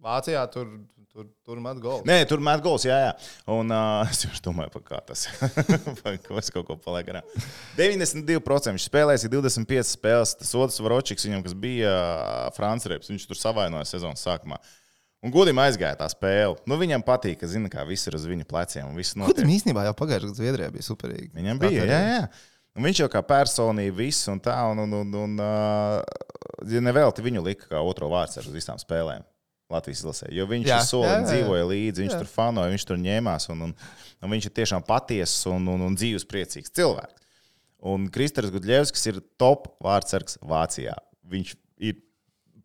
Vācijā tur, tur, tur met golu. Nē, tur met gols, jā, jā. Un uh, es jau domāju, par kā tas ko es kaut ko palieku garām. 92% viņš spēlēs, ir 25 spēles. Tas otrs Varočiks, viņam, kas bija uh, Frančs, viņš tur savainoja sezonas sākumā. Un godīgi aizgāja tā spēle. Nu, viņam patīk, ka zina, kā viss ir uz viņa pleciem. Gudim īstenībā jau pagājušajā gadā Zviedrijā bija superīgi. Viņam bija, jā, jā. Un viņš jau kā personība, viss un tā, un, un, un, un uh, ja nevelti viņu lika kā otro vārdu uz visām spēlēm. Latvijas izlasē. Jo viņš Jā, soli jā, jā, jā. dzīvoja līdzi, viņš Jā. tur fanoja, viņš tur ņēmās. Un, un, un viņš ir tiešām patiess un, un, un dzīves priecīgs cilvēks. Un Kristers Gudļevskis ir top vārdsargs Vācijā. Viņš ir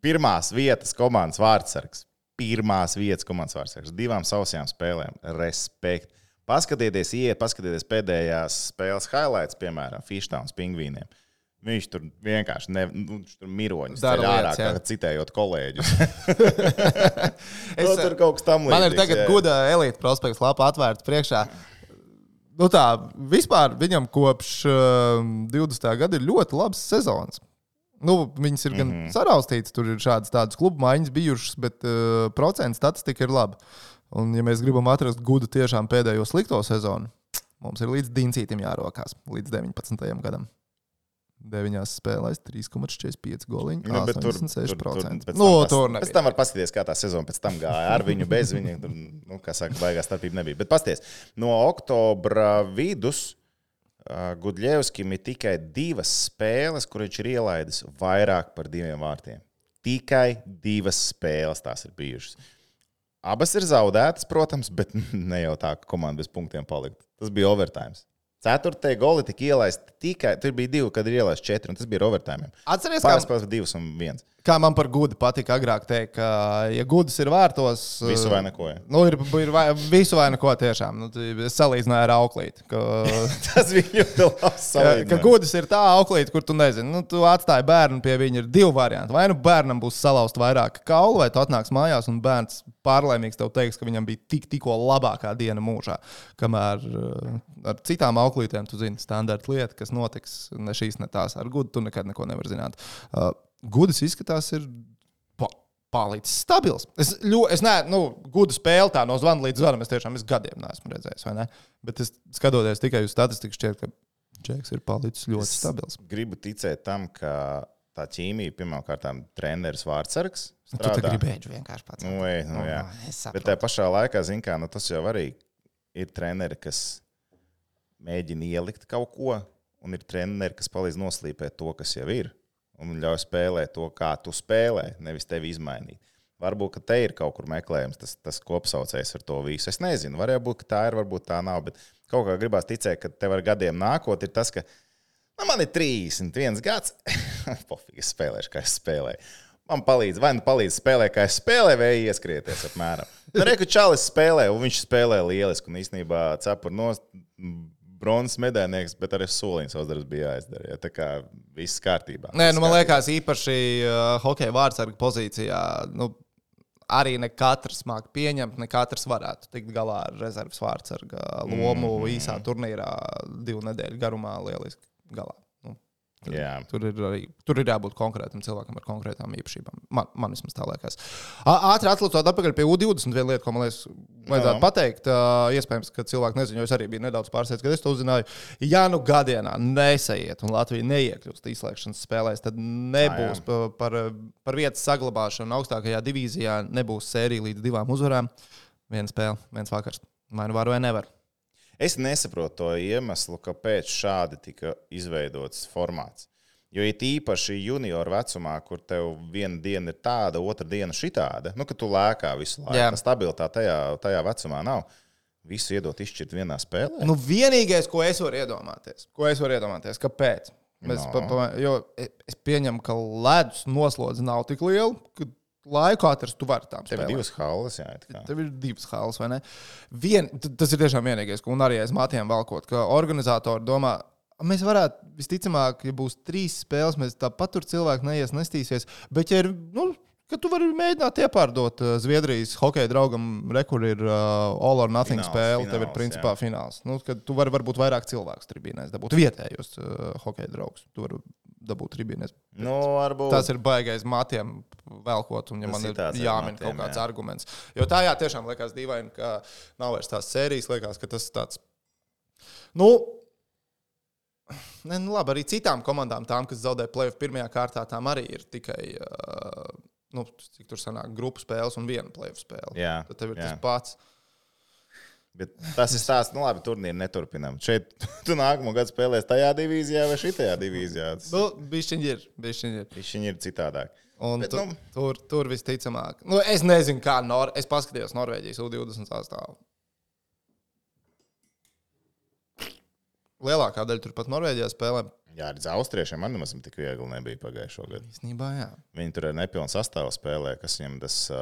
pirmās vietas komandas vārdsargs. Pirmās vietas komandas vārdsargs. Divām sausajām spēlēm. Respekt. Paskatieties, iet, paskatieties pēdējās spēles highlights, piemēram, Fishtowns pingvīniem. Viņš tur vienkārši ne, nu, tur miroņus Dara ārā, kā citējot kolēģus. Es, no, tur kaut kas tam līdzīgs. Man ir tagad jā. guda elite prospekts lapa atvērta priekšā. Nu tā, vispār viņam kopš uh, 20. gada ir ļoti labs sezons. Nu, viņas ir gan mm. -hmm. saraustītas, tur ir šādas tādas klubu maiņas bijušas, bet uh, procentu statistika ir laba. Un, ja mēs gribam atrast gudu tiešām pēdējo slikto sezonu, mums ir līdz Diencītam jārokās, līdz 19. gadam. Deviņās spēlēs 3,45 goliņu. Nu, bet tur, tur, tur, 86%. Nu, tas- tur pēc tam var paskatīties, kā tā sezona pēc tam gāja. Ar viņu, bez viņa. Tur, nu, kā saka, baigās starpība nebija. Bet pasties, no oktobra vidus Gudļevskim ir tikai divas spēles, kur viņš ir ielaidis vairāk par diviem vārtiem. Tikai divas spēles tās ir bijušas. Abas ir zaudētas, protams, bet ne jau tā, ka komanda bez punktiem palika. Tas bija overtime. Ceturtajā goli tika ielaisti tikai, tur bija divi, kad ir ielaisti četri, un tas bija overtime. Atceries, kā, spēles bija divas un viens. Kā man par gudu patika agrāk teikt, ka, ja gudrs ir vārtos, Visu vai neko. ja. Nu, ir, ir vai, visu vai neko tiešām. Nu, es salīdzināju ar auklīti. Ka, Tas bija ļoti labs ka, gudrs ir tā auklīte, kur tu nezini. Nu, tu atstāji bērnu pie viņa. Ir divi varianti. Vai nu bērnam būs salauzt vairāk kaulu, vai tu atnāks mājās un bērns pārlaimīgs tev teiks, ka viņam bija tik, tikko labākā diena mūžā. Kamēr uh, ar citām auklītēm tu zini standarta lieta, kas notiks ne šīs, ne tās. Ar gudu tu nekad neko nevari zināt. Uh, Gudrs izskatās, ir pa, palicis stabils. Es, ļo, es neesmu, nu, gudu spēli tā no zvana līdz zvanam. Es tiešām es gadiem neesmu redzējis, vai ne? Bet es skatoties tikai uz statistiku, šķiet, ka Džeks ir palicis ļoti Es stabils. Gribu ticēt tam, ka tā ķīmija, pirmkārt, treneris Vārtsargs. Nu, tu gribēji vienkārši pats. Nu, ej, nu, jā. es Bet tajā pašā laikā, zin kā, nu, tas jau arī ir treneri, kas mēģina ielikt kaut ko, un ir treneri, kas palīdz noslīpēt to, kas jau ir, un ļauj spēlēt to, kā tu spēlē, nevis tevi izmainīt. Varbūt te ir kaut kur meklējums, tas, tas kopsaucējs ar to visu. Es nezinu, varētu būt, ka tā ir, varbūt tā nav. Bet kaut kā gribās ticēt, ka tev ar gadiem nākot, ir tas, ka nu, man ir 31 gads. Pofīgi, es spēlēšu, kā es spēlēju. Man palīdz, vai nu palīdz spēlēt, kā es spēlēju, vai ieskrieties apmēram. Nu, Reku Čalis spēlē, un viņš spēlē lieliski. Un īstenībā cepur no bronzas medaļnieks, bet arī soliņš savs darbs bija jāizdara. Ja? Tā kā viss kārtībā. Nē, nu, man liekas, īpaši uh, hokeja vārdsarga pozīcijā. Nu, Arī ne katrs māca pieņemt, ne katrs varētu tikt galā ar rezerves vārdsarga lomu mm -hmm. īsā turnīrā, divu nedēļu garumā, lieliski galā. Tur, Jā. tur, ir arī, tur ir jābūt konkrētam cilvēkam ar konkrētām īpašībām. Man, man vismaz tā liekas. Ātri atlicot atpakaļ pie U20, viena lieta, ko man liekas, vajadzētu Jā. pateikt. ā, Iespējams, ka cilvēki nezina, jo es arī biju nedaudz pārsteigts, kad es to uzzināju. Ja nu gadienā nesaiet un Latvija neiekļūst izslēgšanas spēlēs, tad nebūs pa- par, par vietas saglabāšanu augstākajā divīzijā, nebūs sērija līdz divām uzvarām. Viena spēle, viens vakars. Vai nu var vai nevar. Es nesaprotu to iemeslu, kāpēc šādi tika izveidots formāts. Jo ir īpaši junioru vecumā, kur tev viena diena ir tāda, otra diena šitāda, nu, ka tu lēkā visu laiku. Jā. Tā stabilitāte tajā, tajā vecumā nav. Visu iedot izšķirt vienā spēlē. Nu, vienīgais, ko es varu iedomāties, ko es varu iedomāties, kāpēc? Mēs, No. pa, pa, jo e- es pieņemu, ka ledus noslodze nav tik liela, ka laiku atrast tu vari tām Tev ir divas halas, jā. Tev ir divas halas, vai ne? Vien, tas ir tiešām vienīgais, un arī aiz matiem valkot, ka organizatori domā. Mēs varētu, visticamāk, ja būs trīs spēles, mēs tāpat tur cilvēki neies, nestīsies. Bet, ja ir, nu, ka tu vari mēģināt iepārdot uh, Zviedrijas hokeja draugam, re, kur ir uh, all or nothing Fināls, spēle, tev ir fināls, principā fināls. Nu, kad tu vari varbūt vairāk cilvēku tribīnēs dabūt vietējos uh, hokeja draugus. Tu vari dabūt tribīnēs. Nu, varbūt. Tas ir baigais matiem velkot, un ja man ir jāmin matiem, kaut kāds jā. arguments. Jo tā jā, tiešām liekas dīvaini, ka nav vairs tās sērijas. Liekas, ka tas ir tāds. Nu, ne, nu labi, arī citām komandām, tām, kas zaudē plēsoņu pirmajā kārtā, tām arī ir tikai. Uh, Nu, cik tur sanāk, grupu spēles un viena plēsoņu spēle. Jā, Tad tev ir jā. tas pats. Bet tas ir stāsts, nu labi, turnīri neturpinām. Šeit tu nākamo gadu spēlēsi tajā divīzijā vai šitajā divīzijā. Tas Nu, Bišķiņi ir. Bišķiņi ir. Viņi ir citādāk. Un Bet, tu, nu- tur, tur visticamāk, nu, es nezinu, kā Nor es paskatījos Norvēģijas U20 sastāvā. Lielākā daļa turpat Norvēģijā spēlē. Jā, arī austriešiem man nemaz tik viegli nebija pagājušā gada. Īsnībā, jā. Viņi tur ar nepilnu sastāvu spēlē, kas viņam tas uh,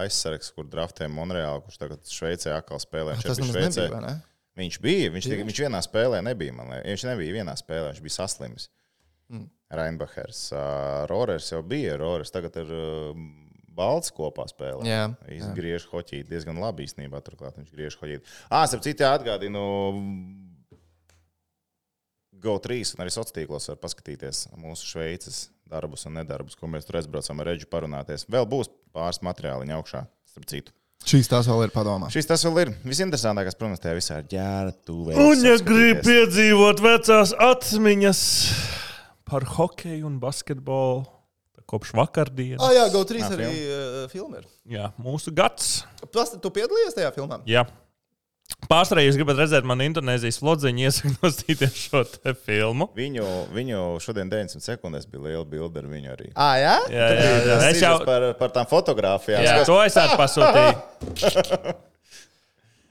aizsargs, kur draftē Monreālu, kurš tagad Šveicē atkal spēlē. Viņš Tas arī nemaz Šveicē- nebija, ne? Viņš bija, viņš, tikai, viņš vienā spēlē nebija. man liekas. Viņš nebija vienā spēlē, viņš bija saslims. Mm. Reinbachers. Uh, Rorers jau bija. Rorers tagad ir uh, balts kopā spēlē. Jā, Viņš jā. griež hoķīt diezgan labi īstenībā. Turklāt viņš griež hoķīt. Ah, ap citu atgādinu. GO3 un arī sociālos tīklos var paskatīties mūsu šveices darbus un nedarbus, ko mēs tur aizbraucam ar reģu parunāties. Vēl būs pāris materiāliņu augšā, starp citu. Šīs tās vēl ir padomā. Šis tas vēl ir visinteresantākais, protams, tajā visā ir ģērbta, tuvēs. Un, ja grib piedzīvot vecās atmiņas par hokeju un basketbolu. Kopš vakardienas. Ah, jā, GO3 Jā, arī uh, filma ir. Jā, mūsu gads. Tas, tu piedalījies tajā filmā? Jā. Pārsvarā jūs gribat redzēt manu Indonēzijas flodziņu, iesaku nostīties šo filmu. Viņu, viņu šodien 90 sekundēs bija liela bilde ar viņu arī. Ah, jā? Jā, jā, jā. Es jau par, par tām fotogrāfijām. jā, Skatos, to es arī pasūtīju.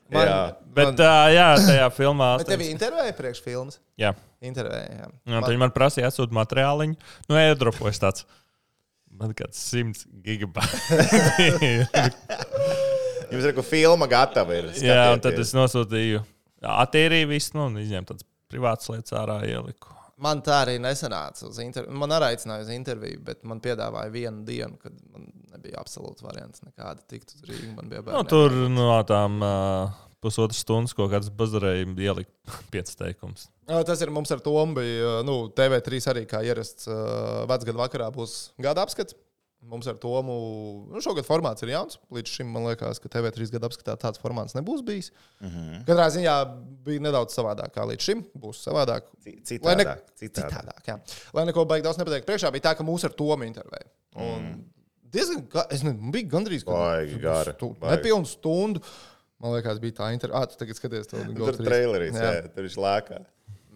Man- Jā. Bet man- uh, jā, tajā filmā. Bet tev intervēja priekš filmas? Jā, Intervēja, jā. un viņi man prasīja atsūt materiāliņu. Nu, airdropojas tāds. Man kāds 100 gigabaiti. Jums ir kaut kāda filma gatava. Ir, Jā, un tad es nosūtīju, attīrīju visu, nu, un izņēmu tādas privātas lietas ārā ieliku. Man tā arī nesanāca uz interviju. Man arī aicināja uz interviju, bet man piedāvāja vienu dienu, kad man nebija absolūti variants nekāda tikt uz Rīgas. Man bija Nu, bērni. tur no tām uh, pusotras stundas kaut kādas bazarēji ielikt piecas teikumus. Tas ir mums ar Tomu. Nu, TV3 arī kā ierasts uh, vecgada vakarā būs gada apskats. Mums ar Tomu nu, šogad formāts ir jauns. Līdz šim man liekas, ka TV3 gada apskatā tāds formāts nebūs bijis. Mm -hmm. Katrā ziņā bija nedaudz savādāk kā līdz šim. Būs savādāk. Ci- Lai ne- Citādāk. citādāk. Citādāk, jā. Lai neko baigi daudz nepateikt. Priekšā bija tā, ka mūsu ar Tomu intervēja. Un Diezgan, ga- es nezinu, bija gandrīz Mm. Gara, stu, nepilnu stundu. Man liekas, bija tā intervija. Ah, tu tagad skaties to Tur ir trailerīs, jā. jā, tur viņš lēkā.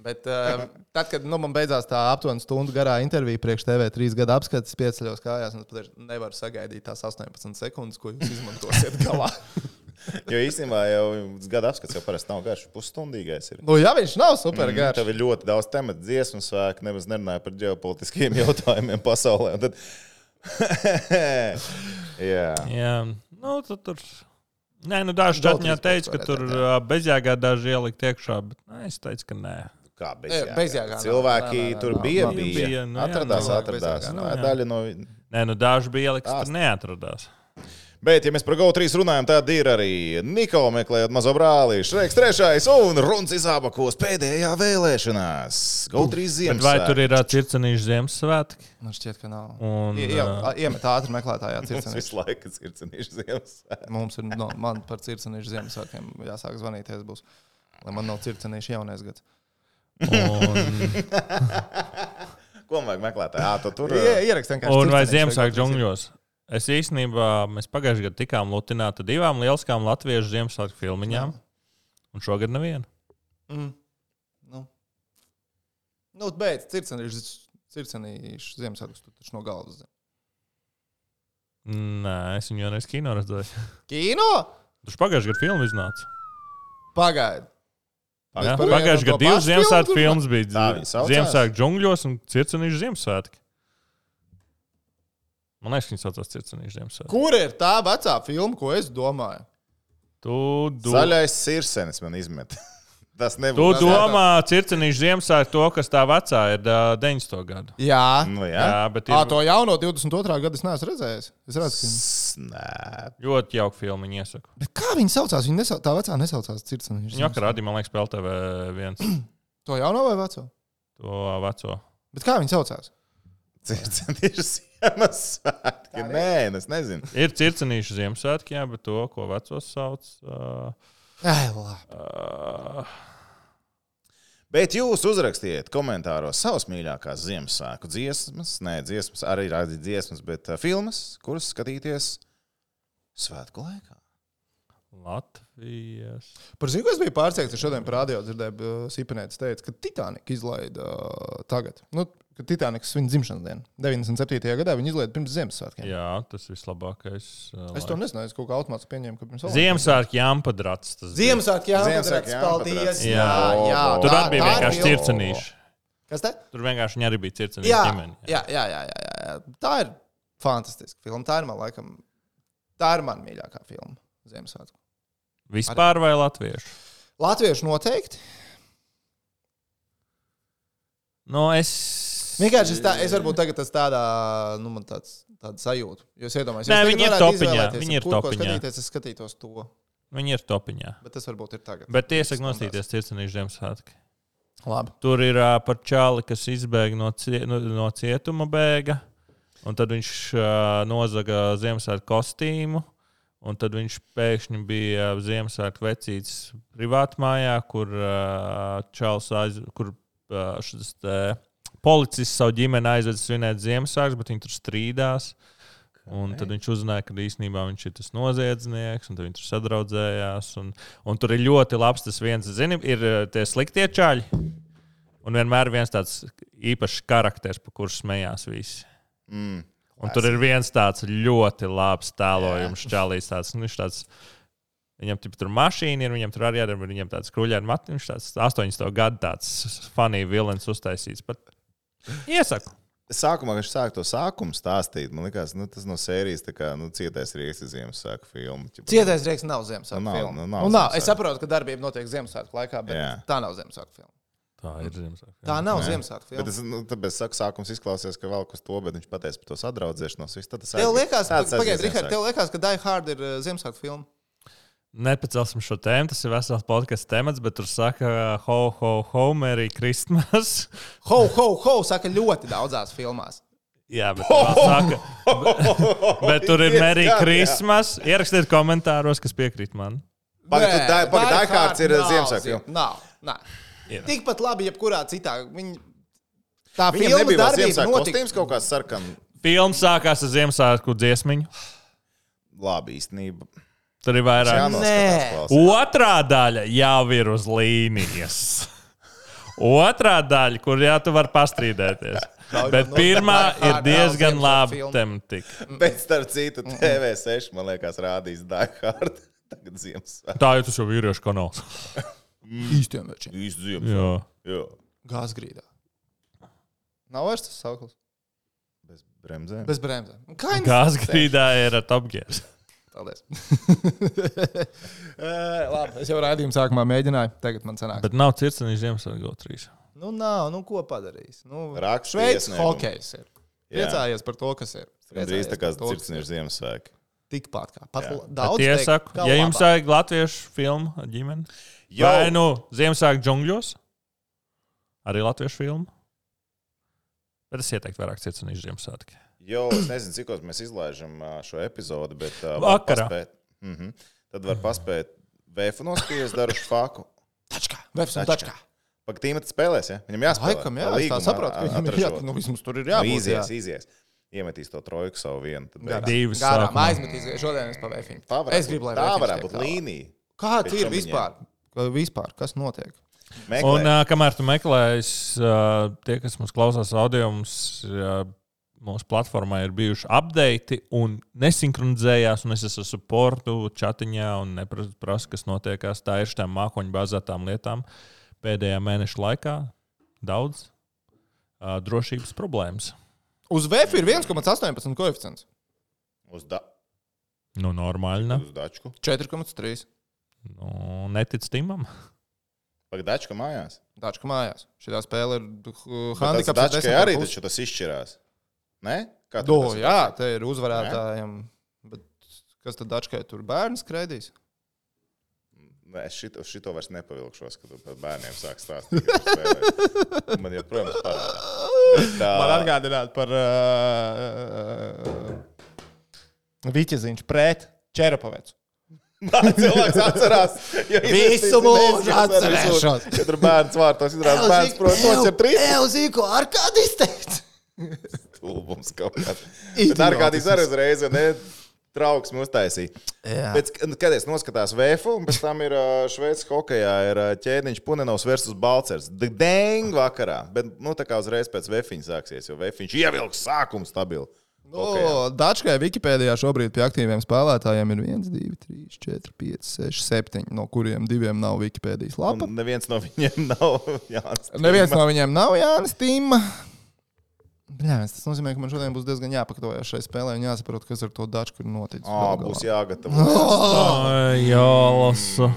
Bet uh, tad, kad nu, man beidzās tā aptuveni stundu garā intervija priekš TV3 gada apskates, pieceļos kājās, un es patiešām nevaru sagaidīt tās 18 sekundes, ko jūs izmantosiet galā. Jo īstenībā jau gada apskats jau parasti nav garš. Pusstundīgais ir. nu, ja viņš nav super garš, Tev ir ļoti daudz tematu, dziesmu svēku, nemaz nerunāju par ģeopolitiskiem jautājumiem pasaulē. Un Tad... jā. Jā, nu, tu tur. Nē, nu daži čatņā trīs teica, ka tur bezjēgā daži ielikt iekšā, bet nē, es teicu, ka nē. Kā bezjēgā nav. Cilvēki Nē, nē, nē, tur bija, nav. bija. Bija, nu jā, atradās, nav atradās. Nu, jā. Daļa no Nē, nu daži bija Tās- tur neatradās. Bet, ja mēs par GO3 runājam, tad ir arī Niko meklējot mazo brāli, Šreks trešais un Runs izābakos pēdējā vēlēšanās. GO3 Bet ziemas. vai tur ir ā, circenīši Ziemassvētki? Man šķiet, ka nav. Un, ie- ā, Iemet ātri meklētājā cirkstenī. visu laiku ir cenīši ziemas. Mums ir no, man par cirkstenīšu Ziemassvētkiem jāsāk zvanīties. Būs, lai man nav cirkstenīšu jaunais gads. Un, Ko vajag meklēt? Jā, tu tur Ie- Ierakst vienkārši. un vai Ziemassvētku džungļos? Es īstenībā, mēs pagājušajā gadā tikām lutināti divām lieliskām latviešu Ziemassvētku filmiņām, un šogad nevienu. Mm. Nu, nu beidz, cirkstenīšu cirkstenīšu Ziemassvētkus. Tu taču no galvas zini. Nē, es viņu jau reiz kino redzēju. Kino? Tur pagājušajā gadā filma iznāca. Pagaid. Vienu Pagājušajā gadā divas Ziemassvētku filmas bija. Ziemassvētku džungļos un circenīšu Ziemassvētki. Man liekas, viņi saucās circenīšu Ziemassvētki. Kur ir tā vecā filma, ko es domāju? Tu, do... Zaļais sirsenis man izmet. Tas tu nebūs. Tas domā, circenīšu Ziemassvētku to, kas tā vecā ir ā, 90. gadu. Jā, Nu, jā. Jā, bet à, ir to jauno 22. gadu es neesmu redzējis. Es redzu, ka Nē, ļoti jauka filma, viņa iesaka. Bet kā viņi saucās? Viņi nesau... tā vecā nesaucās cirkstenīšu. Viņa vakar rādīja, man liekas, PLTV viens To jauno vai veco? to veco. Bet kā viņi saucās? cirsenis Ziemassvētki. Nē, es nezinu. Ir circenīšu Ziemassvētki, jā, bet to, ko vecos sauc. Uh, Ai, labi. uh, Bet jūs uzrakstiet komentāros savas mīļākās Ziemassvētku dziesmas, nē, dziesmas, arī rādīt dziesmas, bet uh, filmas, kuras skatīties svētku laikā. Latvijas. Par zinu, ko es biju pārsteigts, ka šodien par radio dzirdēju, Sīpenēts teica, ka Titanic izlaida uh, tagad. Nu, ka Titanic svin dzimšanas dienu. 97. gadā viņi izlaida pirms Ziemassvētkiem. Jā, tas vislabākais. Uh, Es to nezināju, es kaut kā automātiski pieņēmu, ka pirms Ziemassvētku jāmpadrats. Ziemassvētku jā, Ziemassvētku Ziemassvētku paldies. Jā, Jā, jā. Tur tā- arī bija ir vienkārši circenīši. Kas te? Tur vienkārši viņi arī bija circenīši. Jā, ģimene. jā, jā, jā, jā, jā, jā. Tā ir fantastiska filma. Tā ir man laikam, tā ir man mīļākā filma Ziemassvētku. Vispār vai latviešu? Latviešu noteikti. Nu, es. Vienkārši es, tā, es varbūt tagad tas tādā, nu, man tāds, tāds sajūta. Jūs iedomājaties, Nē, ja es viņi ir topiņā, viņi ir topiņā. Skatīties, es skatītos to. Viņi ir topiņā. Bet tas varbūt ir tagad. Bet iesaku nostīties circenīšu Ziemassvētki. Labi. Tur ir uh, par čāli, kas izbēga no, cie, no, no cietuma bēga. Un tad viņš uh, nozaga Ziemassvētku kostīmu. Un tad viņš pēkšņi bija Ziemassvētku vecīts privātmājā, kur uh, čāls aiz, kur uh, šis te policists savu ģimeni aizved svinēt Ziemassvētkus, bet viņi tur strīdās. Un tad viņš uzzināja, ka īstenībā viņš ir tas noziedznieks, un viņi tur sadraudzējās. Un, un tur ir ļoti labs tas viens, zini, ir eh, tie sliktie čaļi. Un vienmēr ir viens tāds īpašs karakteris, par kuru smējās visi. Mm. Un tur ir viens tāds ļoti labs tēlojums, čālīs. Tāds, nu, tāds, viņam tur ir mašīna, ir, viņam tur arī ir viņam tāds kruļķis, matiņš, viņš tāds 80 gadu tāds funny vilnis uztaisīts. Bet iesaku. Sākumā, kad viņš sāka to sākumu stāstīt, man liekas, nu, tas no sērijas tā kā nu, cietais rīks ir Ziemassvētku filma. Ķipa, Cietais rieks nav Ziemassvētku Nu, nav, filma. nu, nav Nu, nav. Es saprotu, ka darbība notiek Ziemassvētku laikā, bet Jā. tā nav Ziemassvētku filma. Tā ir Ziemassvētku. Tā nav. Ziemassvētku Bet filma. es, nu, tāpēc saku, sākums izklausās, ka vēl kas to, bet viņš pateica par to sadraudzēšanos. tad tas Tev aizgāja. liekas, pagaidi, Rihard, tev liekas, ka Die Hard ir uh, Ziemassvētku filma. Nepacelsim šo tēmu, tas ir vesels podkāstu temats, bet tur saka, ho, ho, ho, Merry Christmas. Ho, ho, ho, saka ļoti daudzās filmās. Jā, bet, vēl saka, bet tur ir Merry jā. Christmas. Ierakstiet komentāros, kas piekrīt man. Pagaid, Nē, tur Die- pagaid, Die Die Hards ir nav Ziemassvētku. Nav. nav. Ir. Tikpat labi, jebkurā citā. Viņi... Tā Viņam filma darbība Ziemassvētku kostīms kaut kāds sarkans. Filma sākās ar Ziemassvētku dziesmiņu. Labi, īstenībā. Tur ir vairāk. Klausās. Otrā daļa jau ir uz līnijas. Otrā daļa, kur jā, tu vari pastrīdēties. Bet no- pirmā ir diezgan labi tematika. Bet starp citu, TV6 man liekas rādīs Hard. Tagad Ziemassvētku. Tā jau tas jau vīriešu kanāls. Īstiem večiem. Īsti Ziemassvētku. Jā. Jā. Gāzgrīdā. Nav vairs tas sauklis. Bez bremzēm. Bez bremzēm. Gāzgrīdā ir ar Top Gear. Paldies. Eh, Labi, es jau raidījuma sākumā mēģināju. Tagad man sanāk. Bet nav cirknis Ziemassvētku GO3. Nu, nav, nu, ko padarīs? Nu, Raksta Šveicis hokejs ir. Priecājies par to, kas ir. Drīz tā kā kas cirksnis Ziemassvētku. Tikpat kā. Pat daudz. Es teikt, saku, ja jums vajag latviešu filmu ar ģimeni, Jau. vai nu Ziemassvētku džungļos, arī latviešu filmu. Bet es ieteiktu vairāk cirknis Ziemassvētku. Jo es nezinu, cik mēs izlaižam šo epizodi, bet var Vakarā. paspēt- Mhm. Tad var paspēt vēfu noskatīties, darušu faku. Tačkā. Vefs un Tačkā. tačkā. Pagaidām, spēlēs, ja? Viņam jāspēlē. Laikam, jā, Tā es tā saprotu, ka viņam ir jā, atražot. nu, vismaz tur ir Nu, jābūt. Izies, jā. izies. Iemetīs to trojku savu vienu. Divas Garām aizmetīs, šodien es pavēju. Tā varētu Es gribu, lai būt, tā varētu būt līnija. Kāds Pēc ir vispār? Ka Vispār, kas notiek? Meklē. Un uh, kamēr tu meklējies, uh, tie, kas mums klausās audio, mums uh, mūsu platformā ir bijuši updati un nesinhronizējās. Un es esmu supportu chatiņā un neprasu, kas notiekās. Tā ir šīm mākoņu bāzētām lietām pēdējā mēneša laikā. Daudz uh, drošības problēmas. Uz VF ir 1,18 koeficients. Uz, da Nu, normāli. Ne? uz dačku. 4,3. Nu, netic Timam. Pagaidām, dačka mājās. Dačka mājās. Šī spēle ir uh, tas handicaps. 10 arī taču tas izšķirās. Nē? Kā Do, tur tas- jā, te ir uzvarētājiem. Bet kas tad dačkai tur bērns skraidīs? Nē, es šito, šito vairs nepavilkšos, kad par bērniem sāk stāstīt. Man joprojām. Bet, ā, Man atgādināt par uh, Viķeziņš pret Čerapavecu. Man cilvēks atcerās. jo Visu mūžu atcerēšos. Kad tur bērns vārtos izrādās, bērns, protams, noķer trīs. Elzīko ar kādu izteikt. Stulbums kaut kāds. Bet ārkārtīgi arī uzreiz, ne? Trauksmi uztaisīja. Jā. Pēc, kad es noskatās vēfu, un pēc tam ir Šveices hokeja, ķēniņš Punenovs versus Balcers. Dēng vakarā. Bet, nu, tā kā uzreiz pēc vefiņa sāksies, jo vefiņš ievilks sākumu stabilu. No, Dačkai Wikipēdijā šobrīd pie aktīviem spēlētājiem ir 1, 2, 3, 4, 5, 6, 7, no kuriem diviem nav Wikipēdijas lapa. Un neviens no viņiem nav Jānis. Neviens no viņiem nav Jānis Tīma. Bļāvis, tas nozīmē, ka man šodien būs diezgan jāpaktojas šai spēlē un jāsaprot, kas ar to daču ir noticis. Ā, galu būs jāgatavo. Ai, Jā, lasa.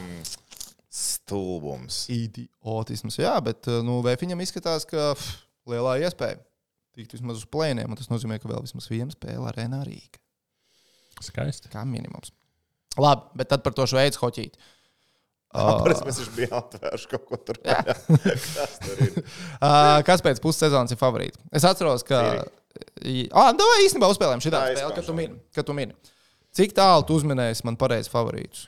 Stulbums. Idiotisms, jā, bet nu, Vēfiņam izskatās, ka pff, lielā iespēja tikt vismaz uz plēniem, un tas nozīmē, ka vēl vismaz viena spēle arēnā Rīgā. Skaisti. Kā minimums. Labi, bet tad par to šveicu hoķīti. Tāpēc mēs viņš bijām atvērši kaut ko tur. Kas tur? Uh, kas pēc pussezonas ir favorīts? Es atceros, ka. Ah, no, īstenībā uzspēlējām šī spēle, kad tu mini. Kad tu mini. Cik tālu tu uzminēji man pareizi favorītus?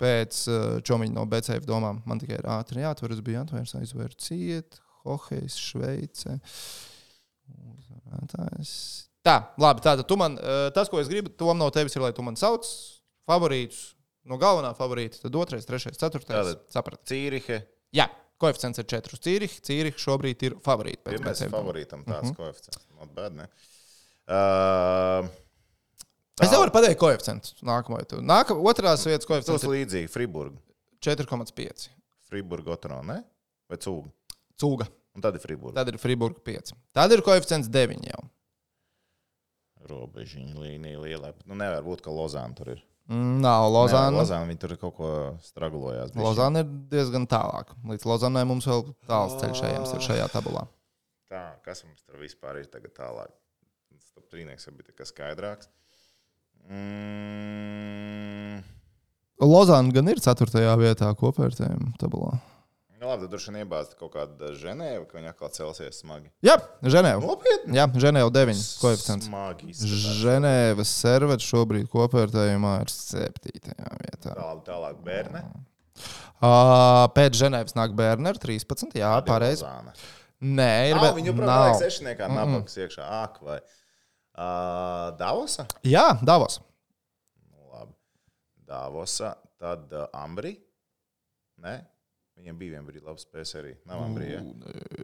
Pēc uh, čomiņa no BCF domām man tikai ir ātri jāatver. Es biju atvērts, aizvēru ciet. Hohejs, Šveice. Uzvarētājs. Tā, labi. Tātad tu man, eh, tas, ko es gribu, tom no tevis ir, lai tu man sauc favorītus. No galvenā favorīta, tad otrais, trešais, ceturtais. Tātad. Saprat. Cīrihe. Jā, koeficients ir 4 uz Cīrihi. Cīrihi šobrīd ir favorīti. pēc Pirmais favorītam tāds Mhm. koeficients. Not bad, ne? Uh, Es nevaru pateikt koeficientu nākamo. Nākamā otrās vietas Tas koeficients ir līdzīgi Friburg. 4,5. Friburg Otro, ne? Vai Cūga? Cūga. Un tad ir Friburg. Tad ir Friburga 5. Tad ir koeficients 9 jau. Robežiņa līnija lielā. Nu, nevar būt, ka Lozāna tur ir. Mm, Nav Lozāna. Lozāna viņi tur kaut ko stragulojās. Lozāna ir diezgan tālāk. Līdz Lozānai mums vēl tāls ceļš ejams ir šajā tabulā. Tā, kas mums tur vispār ir tagad tālāk? Stop trīnieks jau bija skaidrāks. Mm. Lozāna gan ir 4. vietā kopvērtējuma tabulā. Nu, labi, tad droši vien iebāzt kaut kādu ženēvu, ka viņi atkal celsies smagi. Jā, Ženēva. Nopietni! Jā, Ženēva 9 koeficients. Smagi. izskatās. Ženēvas servets šobrīd kopvērtējumā ir 7. vietā. Tālāk, tālāk bērni. Uh, pēc Ženēvas nāk Bērnera 13. Jā, pareizi. Nē, ir vēl- viņu problēma ir sešniekā, nabaks iekšā. Ak, vai. Uh, Davosa? Jā, Davos. Nu, labi. Davosa, tad uh, Ambri. Nē, viņiem bija viena brīdi labs spēks arī. Nav Ambri, ja?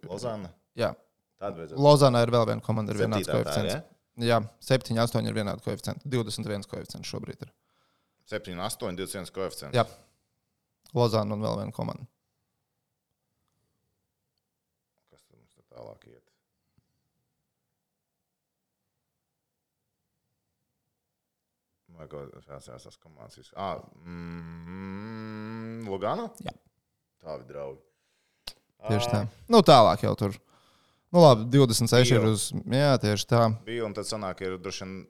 Lozāna. Jā. Tad vajadzētu. Lozānā ir vēl viena komanda, Septītā tā, koeficients. Jā, 7, 8 ir vienādi koeficienti. 21 koeficients šobrīd ir. 7, 8, 21 koeficients. Jā. Lozāna un vēl viena komanda. Kas tad mums tā tālāk iet? Vai kaut kādas komandas? Ah, mm, Lugano? Jā. Tādi draugi. Tieši tā. Ah, Nu, tālāk jau tur. Nu, labi, 26 ir Bio. uz. Jā, tieši tā. Bija un tad sanāk, ir droši vien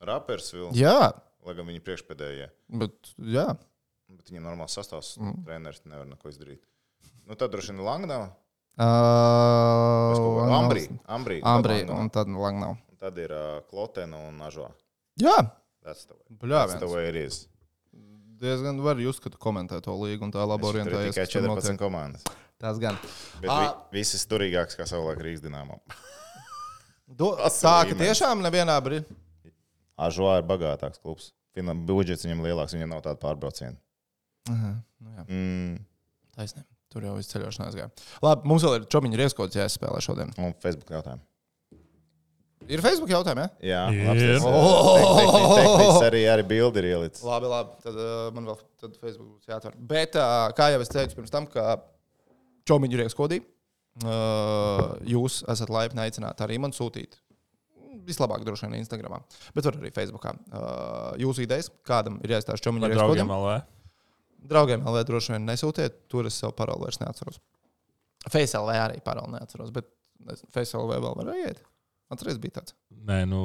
Rapersville, Jā, lai gan viņi priekšpēdējie. bet jā. Bet viņiem normāls sastāvs, Mm. treneris nevar neko izdarīt. Nu, tad droši vien Langnava. Uh, Ambrī. Ambrī. Ambrī, Langnava. un tad Langnau. Un tad ir uh, Klotena un Ažo. Jā, That's the way. Diezgan var jūs, kad komentē to līgu un tā labi orientējies. tikai kas tur 14 notiek. komandas. Tas gan. Bet Ā. vi, visas turīgākas, kā savulaik Rīgas dīnāmā. Tā, ka tiešām nevienā brīdī. Ažo ir bagātāks klubs. Finan- Budžets viņam lielāks, viņam nav tāda pārbrauciena. Nu jā, Mm. taisnība. Tur jau viss ceļošanā aizgāja. Labi, mums vēl ir čomiņa rieskots jāspēlē šodien. Un Facebook jautājumu. Ir Facebook jautājumi, ja? Jā, Ir. labs. Tas, Oh! arī, arī bildi ir ielicis. Labi, labi. Tad uh, man vēl tad Facebook būs jāatver. Bet, uh, kā jau es teicu pirms tam, ka čomiņu riekskodī, uh, jūs esat laipni aicināti arī man sūtīt. Vislabāk droši vien Instagramā, bet var arī Facebookā. Uh, jūsu idejas, kādam ir jāizstāsta draugiem riekskodam. LV? Draugiem vēl droši vien nesūtiet, tur es savu paroli vairs neatceros. FaceLV arī paroli neatceros, bet FaceLV vēl var iet. Atceries bija tāds. Nē, nu,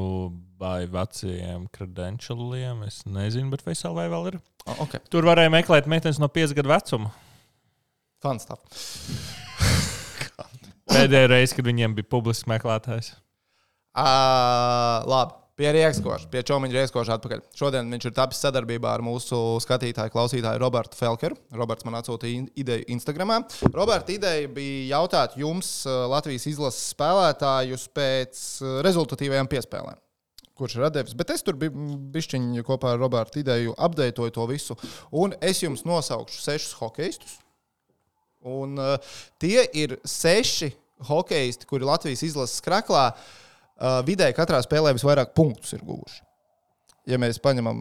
vai vecajiem credentialiem. Es nezinu, bet Facealvē vēl ir. Oh, ok, Tur varēja meklēt meitenes no 5 gadu vecuma. fun stuff. Pēdējā reize, kad viņiem bija publisks meklētājs. Uh, labi. Pie rīkskoša, pie čomiņa rīkskoša atpakaļ. Šodien viņš ir tapis sadarbībā ar mūsu skatītāju, klausītāju Robertu Felkeru. Roberts man atsūtīja ideju Instagram. Roberta ideja bija jautāt jums, uh, Latvijas izlases spēlētājus, pēc uh, rezultatīvajām piespēlēm. Kurš ir devis, bet es tur biju bišķiņi kopā ar Robertu ideju, apdeitoju to visu. Un es jums nosaukšu sešus hokeistus. Un, uh, tie ir seši hokeisti, kuri Latvijas izlases kraklā uh, vidēji katrā spēlē visvairāk punktus ir guvuši. Ja mēs paņemam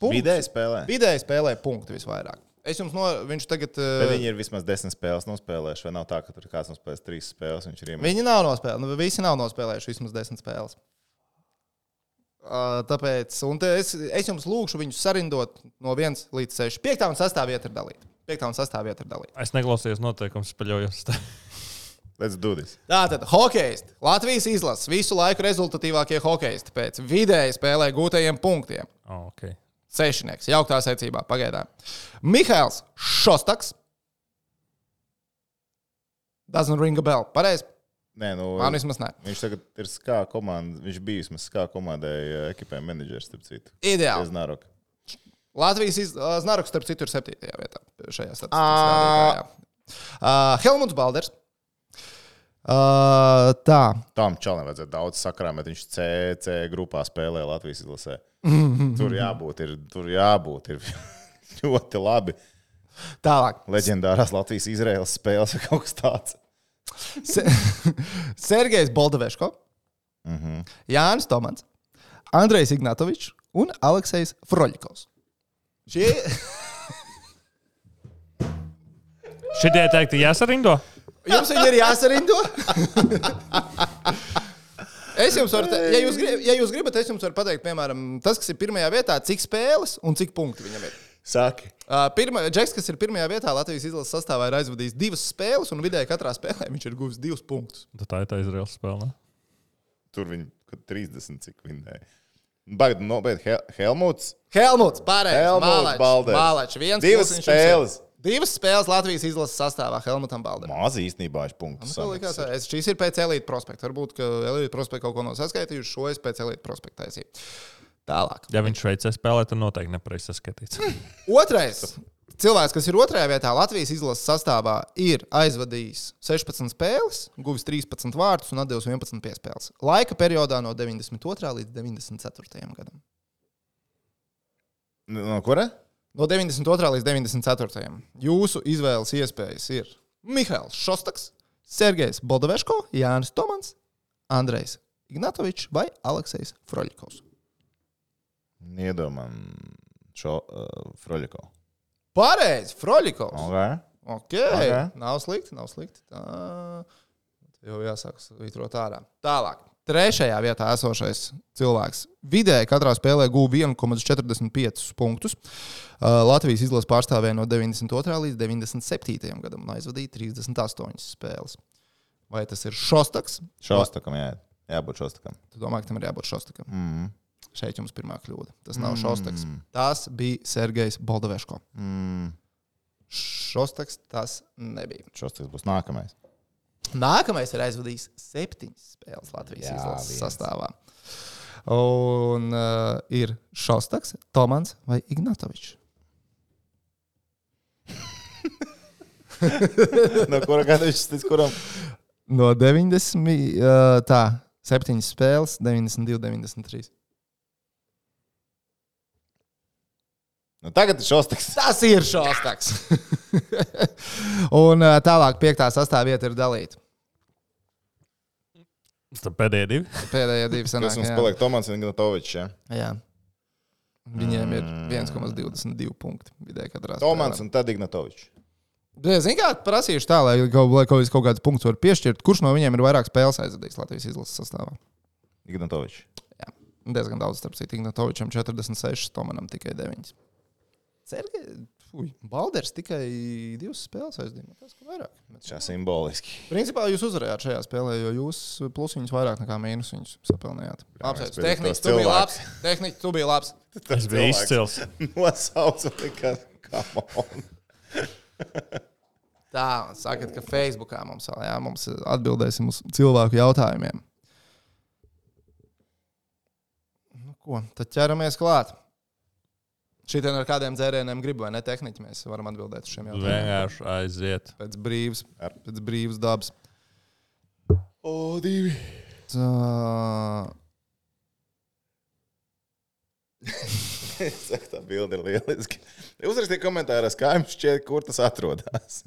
punktus, Vidēji spēlē. vidēji spēlē punktu visvairāk. Es jums no, viņš tagad. Bet Uh, viņi ir vismaz desmit spēles nospēlējuši. Vai nav tā, ka tur kāds nospēlējis trīs spēles? Viņi nav nospēlējuši, nu, visi nav nospēlējuši vismaz desmit spēles. Uh, tāpēc es, es jums lūgšu viņus sarindot no 1 līdz 6. 5 un 6 vieta ir dalīta. 5 un 6 vieta ir dalīta. Es neklausījos noteikumus, paļaujos. Let's do this. Tātad, hokeisti. Latvijas izlases visu laiku rezultatīvākie hokeisti pēc vidēji spēlē gūtajiem punktiem. oh, okay. Sešnieks, jauktā secībā, pagaidām. Mihails Šostaks. Doesn't ring a bell. Pareizi. Nē, nu, Man vismaz ne. viņš tagad ir skā komanda. Viņš bija vismaz skā komandai eh, ekipē menedžers, starp citu. Ideāli. Es naroku. Latvijas iz... Znaroks, starp citu, ir septītajā vietā šajā Ā. statistiskā rādītājā. Uh, Helmuts Balders. Uh, tā. Tam čalam vajadzētu daudz sakrāt, bet viņš C, C grupā spēlē Latvijas izlasē. Tur jābūt, ir, tur jābūt ir ļoti labi. Tālāk. Leģendārās Latvijas Izraēlas spēles vai kaut kas tāds. Se Sergejs Boldoveško, mm -hmm. Jānis Tomans, Andrejs Ignatovičs un Aleksis Froļikovs. Šie Šitie teikti jāsarindo? Jums viņi ir jāsarindo. Es jums varu, ja jūs, grib, ja jūs gribat, es jums varu pateikt, piemēram, tas, kas ir pirmajā vietā, cik spēles un cik punkti viņam ir. Saki. Pirma, Džeks, kas ir pirmajā vietā Latvijas izlases sastāvā, ir aizvadījis divas spēles, un vidēji katrā spēlē viņš ir guvis divus punktus. Tad tā ir tā Izraels spēle. ne? Tur viņi kaut 30 cik vinnēja. Bagad nobeidz Hel Helmuts. Helmuts, pārējais. Helmuts viens Divas jums ir. Divas spēles Latvijas izlases sastāvā Helmutam Balderam. Maz īstenībā viņš. Man liekas, samaksā. es- Šīs ir pēc elītes prospekta. Varbūt, ka elītes prospekta kaut ko nav saskaitījuši. Šo es pēc elītes prospekta taisīju. Tālāk. Ja viņš Šveicē spēlē, tad noteikti nepareizi saskatīts. Otrais. Cilvēks, kas ir otrajā vietā Latvijas izlases sastāvā, ir aizvadījis 16 spēles, guvis 13 vārdus un devis 11 piespēles. Laika periodā no 92. līdz 94. gadam. No kura? No 92. līdz 94. Jūsu izvēles iespējas ir Mihails Šostaks, Sergejs Boldoveško, Jānis Tomans, Andrejs Ignatovičs vai Aleksis Froļikovs. Iedomājam šo uh, Froļiko. Pareizi, Froļikovs. Okay. Ok, Ok. nav slikti, nav slikti. Tā jau jāsāk svītrot ārā. Tālāk. Trešajā vietā esošais cilvēks vidēji katrā spēlē guva 1,45 punktus. Uh, Latvijas izlases pārstāvēja no 92. līdz 97. gadam un aizvadīja 38 spēles. Vai tas ir Šostaks? Šostakam, jā. Jābūt šostakam. Tu domā, ka tam ir jābūt Šostakam? Mm. Šeit jums pirmā kļūda. Tas nav Šostaks. Tas bija Sergejs Boldoveško. Mm. Šostaks tas nebija. Šostaks būs nākamais. Nākamais ir aizvadījis septiņas spēles Latvijas Jā, izlases viens. sastāvā. Un uh, ir Šostaks, Tomans vai Ignatovičs. no kura gada viņš tic kuram? No 90, uh, tā, septiņas spēles, 92, 93. Nu, tagad ir šostaks. Tas ir Šostaks. Un tālāk, piektā sastāvvieta ir dalīta. Tad pēdējie divi. Pēdējie divi Tas sanāk. mums jā. paliek Tomans un Ignatovičs. Ja? Jā. Viņiem ir 1,22 punkti vidēji katrā spēlē. Tomans un tad Ignatovičs. Ziniet, kā prasījuši tā, lai kaut, lai kaut, kaut kāds punkts var piešķirt. Kurš no viņiem ir vairāk spēles aizvadījis Latvijas izlases sastāvā? Ignatovičs. Diezgan daudz, starp citu, Ignatovičam 46, Tomanam tikai 9. Sergei, fui, Balders tikai divas spēles aizdīja. Tas, ka vairāk. Bet, Šā simboliski. Principā jūs uzvarējāt šajā spēlē, jo jūs plusiņus vairāk nekā mīnusiņus sapelnījāt. Apsveicu. Tehniski, tu biji labs. Tehniski, tu biji labs. Tas bija izcils. Nosaucu tikai come on. Tā, sakiet, ka Facebookā mums, vēl, jā, mums atbildēsim uz cilvēku jautājumiem. Nu, ko, tad ķeramies klāt. Šitien ar kādiem dzērieniem gribu, vai ne tehniķi, mēs varam atbildēt uz šiem jautājumiem. Vienkārši aiziet. Pēc brīvas, pēc brīvas dabas. O, divi. Tā, Saka, tā bilde ir lieliska. Uzrakstīja komentāros, kā jums šķiet, kur tas atrodas.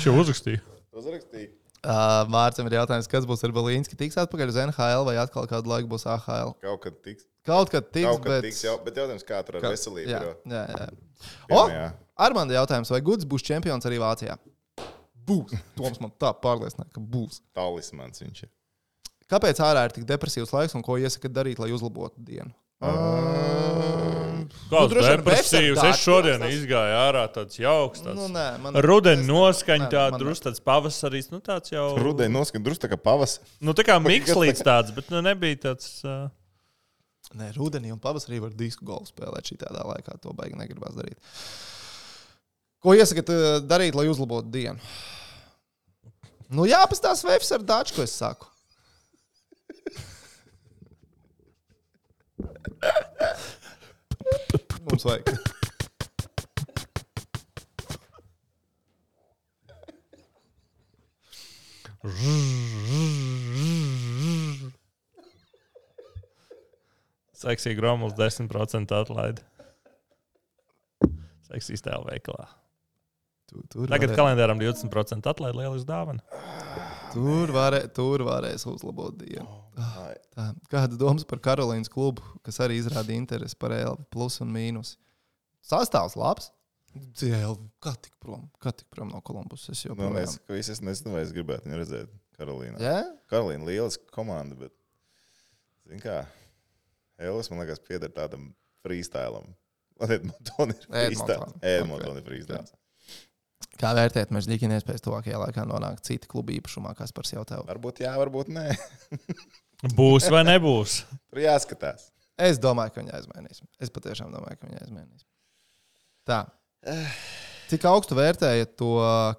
Šo uzrakstīju. Uzrakstīja. Uh, Mārcis ir jautājums, kas būs ar Balīnski? Tiks atpakaļ uz NHL vai atkal kādu laiku būs AHL? Kaut kad tiks. Kaut kad tiks, Kaut kad bet... tiks jau, bet jautājums, kā tur ar Ka- veselību Jā, ir. jā, jā. O, Pirmajā. Armanda jautājums, vai Guds būs čempions arī Vācijā? Būs. Toms man tā pārliecināja, ka būs. Talismans viņš ir. Kāpēc ārā ir tik depresīvs laiks un ko iesaka darīt, lai uzlabotu dienu? Kāds droši vien depresīvs. Es šodien tāds- izgāju ārā tāds jauks. Tāds. Nu, nē, man Rudenī noskaņa man- drusku tāds pavasarīs. Nu, tāds jau. Rudenī noskan drusku tā kā pavas. Nu, tā kā mikslīts tāds, bet nu, nebija tāds. Uh... Nē, rudenī un pavasarī var disku golfu spēlēt šī tādā laikā. To baigi negribas darīt. Ko iesakāt darīt, lai uzlabotu dienu? Nu, jāpastāsta Vēfs ar Dāču, ko es saku. Mums vajag. Seksija gromuls 10% atlaide. Seksijas tēlu veikalā. Tu, tur Tagad varē- kalendāram 20% atlaide lielisks dāvana. Tur, varē, tur varēs uzlabot dienu. Tā, kāda domas par Karolīnas klubu, kas arī izrādīja interesi par ELV plus un mīnus? Sastāvs labs. Dzēl, kā tik prom, kā tik prom no Kolumbus? Es jau Nu, es, ka es nezinu, vai es gribētu viņu redzēt Karolīnā. Jā, Karolīna lieliska komanda, bet, zin kā, Elvis, man liekas, pieder tādam freestylam. Man Edmonton ir freestyle. Edmonton. Edmonton ir freestyle. kā vērtēt, mēs dīķi iespējas tuvākajā laikā nonākt cita kluba īpašumā, kas par sevi tev. Varbūt jā, varbūt nē. Būs vai nebūs? Tur jāskatās. Es domāju, ka viņi aizmainīs. Es patiešām domāju, ka viņi aizmainīs. Tā. Cik augstu vērtējat to,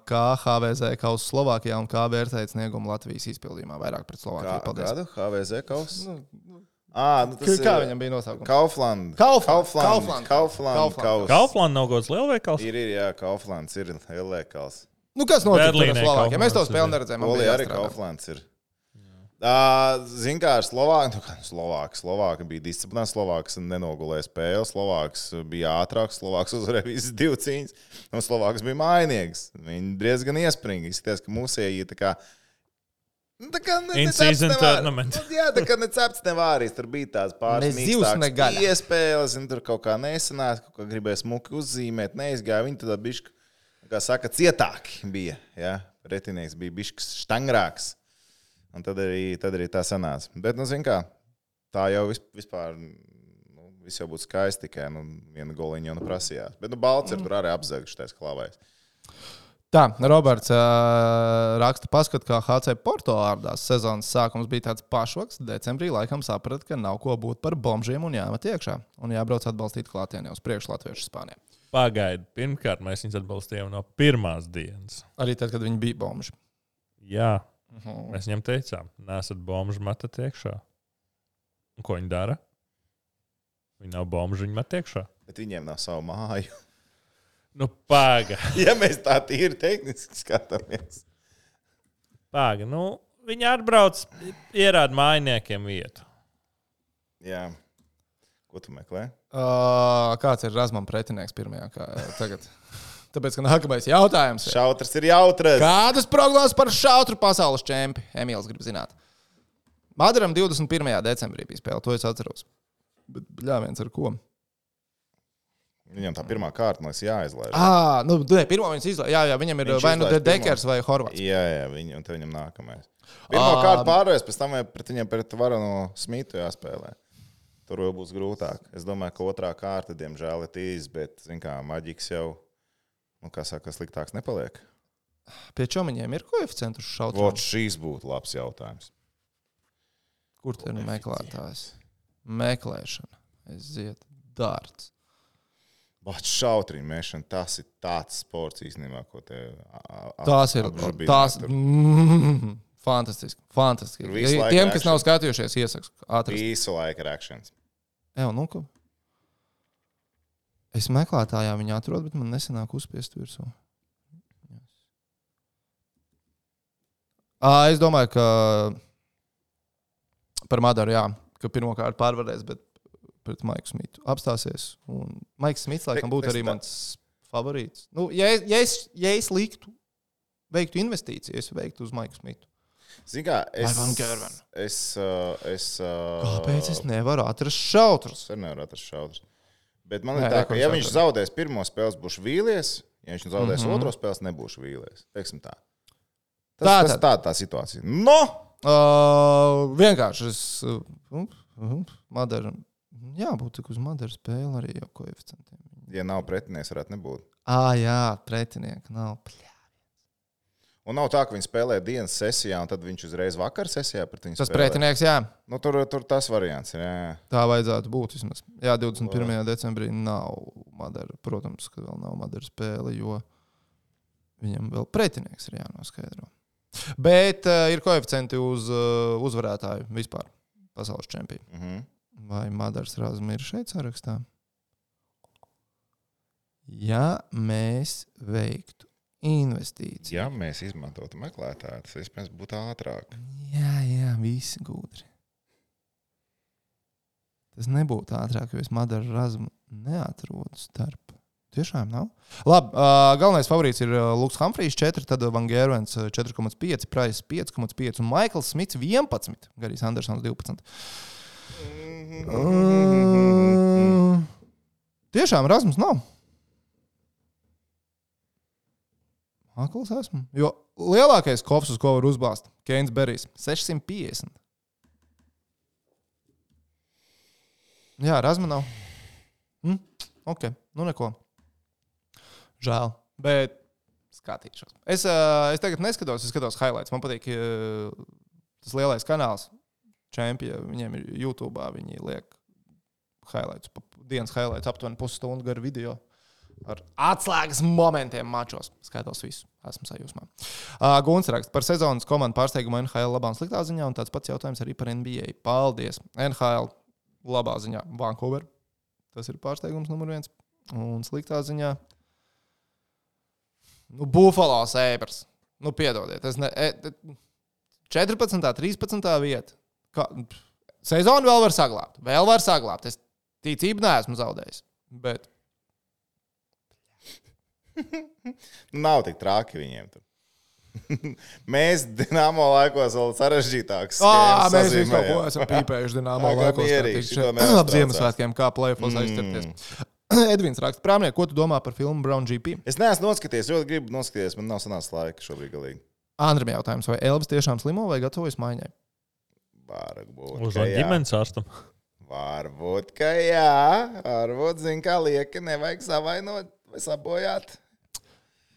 kā HVZ kausa Slovākijā un kā vērtējat sniegumu Latvijas izpildījumā? Vairāk pret Kā, Slovākiju. Paldies. kādu? HVZ kaus? Nu, Ā, nu tas Kā ir viņam bija nosaukums? Kaufland. Kaufland. Kaufland. Kaufland. Kaufland. Kaufland. Kaus. Kaufland nav gods lielveikals. Ir, ir, jā, Kauflands ir lielveikals. Nu, kas notika ar Slovākiju? Mēs to Kauflands spēli ir. neredzējām. bija arī jāstrādā. Kauflands ir. Ziniet, kā ar Slovāku. Nu, kā Slovāks. Slovāka bija disciplinēta. Slovāks nenogulēja spēli. Slovāks bija ātrāks. Slovāks uzvarēja visas divas cīņas. Un Slovāks bija mainīgs. Viņi diezgan iespringīgi. Izskatās, ka mūsēji tā kā. Nu, tā kā ne, In ne cepts, season ne vār- tournament. Nu, Jā, tā kā necepts nevārīs. Tur bija tās pāris zivs, iespējas, un tur kaut kā nesanāca, kaut kā gribēja smuki uzzīmēt, neizgāja. Viņi tad bišķi, kā saka, cietāki bija. Ja? Retinieks bija bišķis štangrāks. Un tad arī, tad arī tā sanāca. Bet, nu, zin kā, tā jau vis- vispār. Nu, Viss jau būtu skaisti, tikai nu, viena goliņa jau nu prasījās. Bet nu, Balts ir tur arī apzēgts, tas klāvējs. Tā, Roberts uh, raksta, paskat, kā HC Porto ārdās. Sezonas sākums bija tāds pašoks. Decembrī laikam saprata, ka nav ko būt par bombžiem un jāmet iekšā. Un jābrauc atbalstīt klātienē uz priekšu Latviešu Spānijā. Pagaidiet, pirmkārt, mēs viņus atbalstījām no pirmās dienas. Arī tad, kad viņi bija bombži. Jā, Mhm. mēs viņam teicām, nesat bombuļs, metat iekšā. Un ko viņi dara? Viņi nav bombuļi, viņi met iekšā. Bet viņiem nav savu māju. Nu, pagaidi. ja mēs tā tīri tehniski skatāmies. Pāga, nu, viņi atbrauc, ierāda mājiniekiem vietu. Jā. Ko tu meklē? Uh, kāds ir Razmans pretinieks pirmajā? Kā, tagad? Tāpēc, ka nākamais jautājums ir. Šautrs ir jautrs. Kādas prognozes par šautru pasaules čempionu? Emīls grib zināt. Madaram 21. decembrī bija spēle, to es atceros. Bet, jā, viens ar ko? Viņam tā pirmā kārta, man liekas, jāizlaiž. Ah, nu, nē, pirmā viņš izlaiž. Jā, jā, viņam ir Viņš vai nu Dekers vai Horvats. Jā, jā, viņi, un te viņam nākamais. Pirmā Ā. kārta pārvērst, pēc tam pret viņiem pret Varanu Smītu jāspēlē. Tur jau būs grūtāk. Es domāju, ka otrā kārta, diemžēl, ir tīs, bet, zin kā, maģiks jau, nu, kā saka, sliktāks nepaliek. Pie čomiņiem ir koeficients uz šautru. Vot šīs būtu labs jautājums. Kur tur ir meklētājs? Meklēšana. Es ziedu dārts. Bet šautriņu mēšana, tas ir tāds sports īstenībā, ko te. Tās ir tās. Mm, fantastiski. fantastiski. Tiem, kas nav skatījušies, iesaku ātri. Visu laiku akcents. Jā, nu, ko? Es meklētājā viņu atrodu, bet man nesanāk uzspiest virsū. Ā, Es domāju, ka par Madaru, jā, ka pirmkārt pārvarēs, bet pret Maiku Smitu apstāsies. Un Maiks Smits, laikam, būtu Es arī mans favorīts. Nu, ja, es, ja, es, ja es liktu, veiktu investīciju, es veiktu uz Maiku Smitu. Zini, kā es. Es. Es uh, Kāpēc es nevaru atrast šautrus? Es nevaru atrast šautrs. Bet man ir tā, ka, ja viņš zaudēs pirmo spēli, būs vīlies. Ja viņš zaudēs mm. -hmm. otro spēli, nebūs vīlies. Teiksim tā. Tas, Tā tas tā, tā situācija. No! Uh, vienkārši es. Uh, uh, Madara. Jā, būtu tik uz Madara spēli arī jau koeficientiem. Ja nav pretinieks, varētu nebūt. Ah, jā, pretinieki nav. Pļā. Un nav tā, ka viņi spēlē dienas sesijā, un tad viņš uzreiz vakar sesijā pret viņu Tas spēlē. pretinieks, jā, Nu, tur, tur tas variants ir. Jā, jā. tā vajadzētu būt. Vismaz. Jā, 21. decembrī nav Madara. Protams, ka vēl nav Madara spēle, jo viņam vēl pretinieks ir jānoskaidro. Bet uh, ir koeficienti uz uh, uzvarētāju vispār pasaules čempionu. Mm -hmm. Vai Madars Rāzma ir šeit sarakstā? Ja mēs veiktu investīcija. Ja mēs izmantotu meklētāju, tas iespējams būtu ātrāk. Jā, jā, visi gudri. Tas nebūtu ātrāk, jo es Madaru Razmu neatrodu starp. Tiešām nav. Labi, uh, galvenais favorīts ir Lukas Humphrijs 4, tad Van Gērvens 4,5, Price 5,5 un Maikls Smits 11, Garijs Andersons 12. Uh, tiešām Rasmus nav. Akls esmu. Jo lielākais kops, uz ko var uzbāzt, Keins Berijs - 650. Jā, Rasmus nav. Hm? Ok, nu neko. Žēl. Bet skatīšos. Es, uh, es tagad neskatos, es skatos highlights. Man patīk uh, tas lielais kanāls. Čempioni, viņiem ir YouTube, viņi liek highlights, dienas highlights, aptuveni pusstundu garu video. Ar atslēgas momentiem mačos. Skatos visu. Esmu sajūsmā. Uh, Guns raksta par sezonas komandu pārsteigumu NHL labā un sliktā ziņā, un tāds pats jautājums arī par NBA. Paldies! NHL labā ziņā Vancouver. Tas ir pārsteigums numur viens. Un sliktā ziņā nu, Buffalo Sabres. Nu, piedodiet, es ne. E, e, 14. 13. vieta. Kā, sezonu vēl var saglabāt. Vēl var saglabāt. Es ticību neesmu zaudējis. Bet Nav tik traki viņiem. Tur. mēs Dienāmo laikos vēl sarežģītāks. Ā, mēs visi kaut ko esam pīpējuši kā laikos. Ap Ziemassvētkiem, kā plēfos Mm. aizķerties. Edvins raksta, prāmniek, ko tu domā par filmu Brown GP? Es neesmu noskatījies, ļoti gribu noskatīties. Man nav sanācis laika šobrīd galīgi. Andrim jautājums, vai Elvis tiešām slimo vai gatavojas maiņai? Varbūt. Uz ka jā. ģimenes ārstam. Varbūt, ka jā. Varbūt, zin, kā lieka, nevajag savainot vai sabojāt.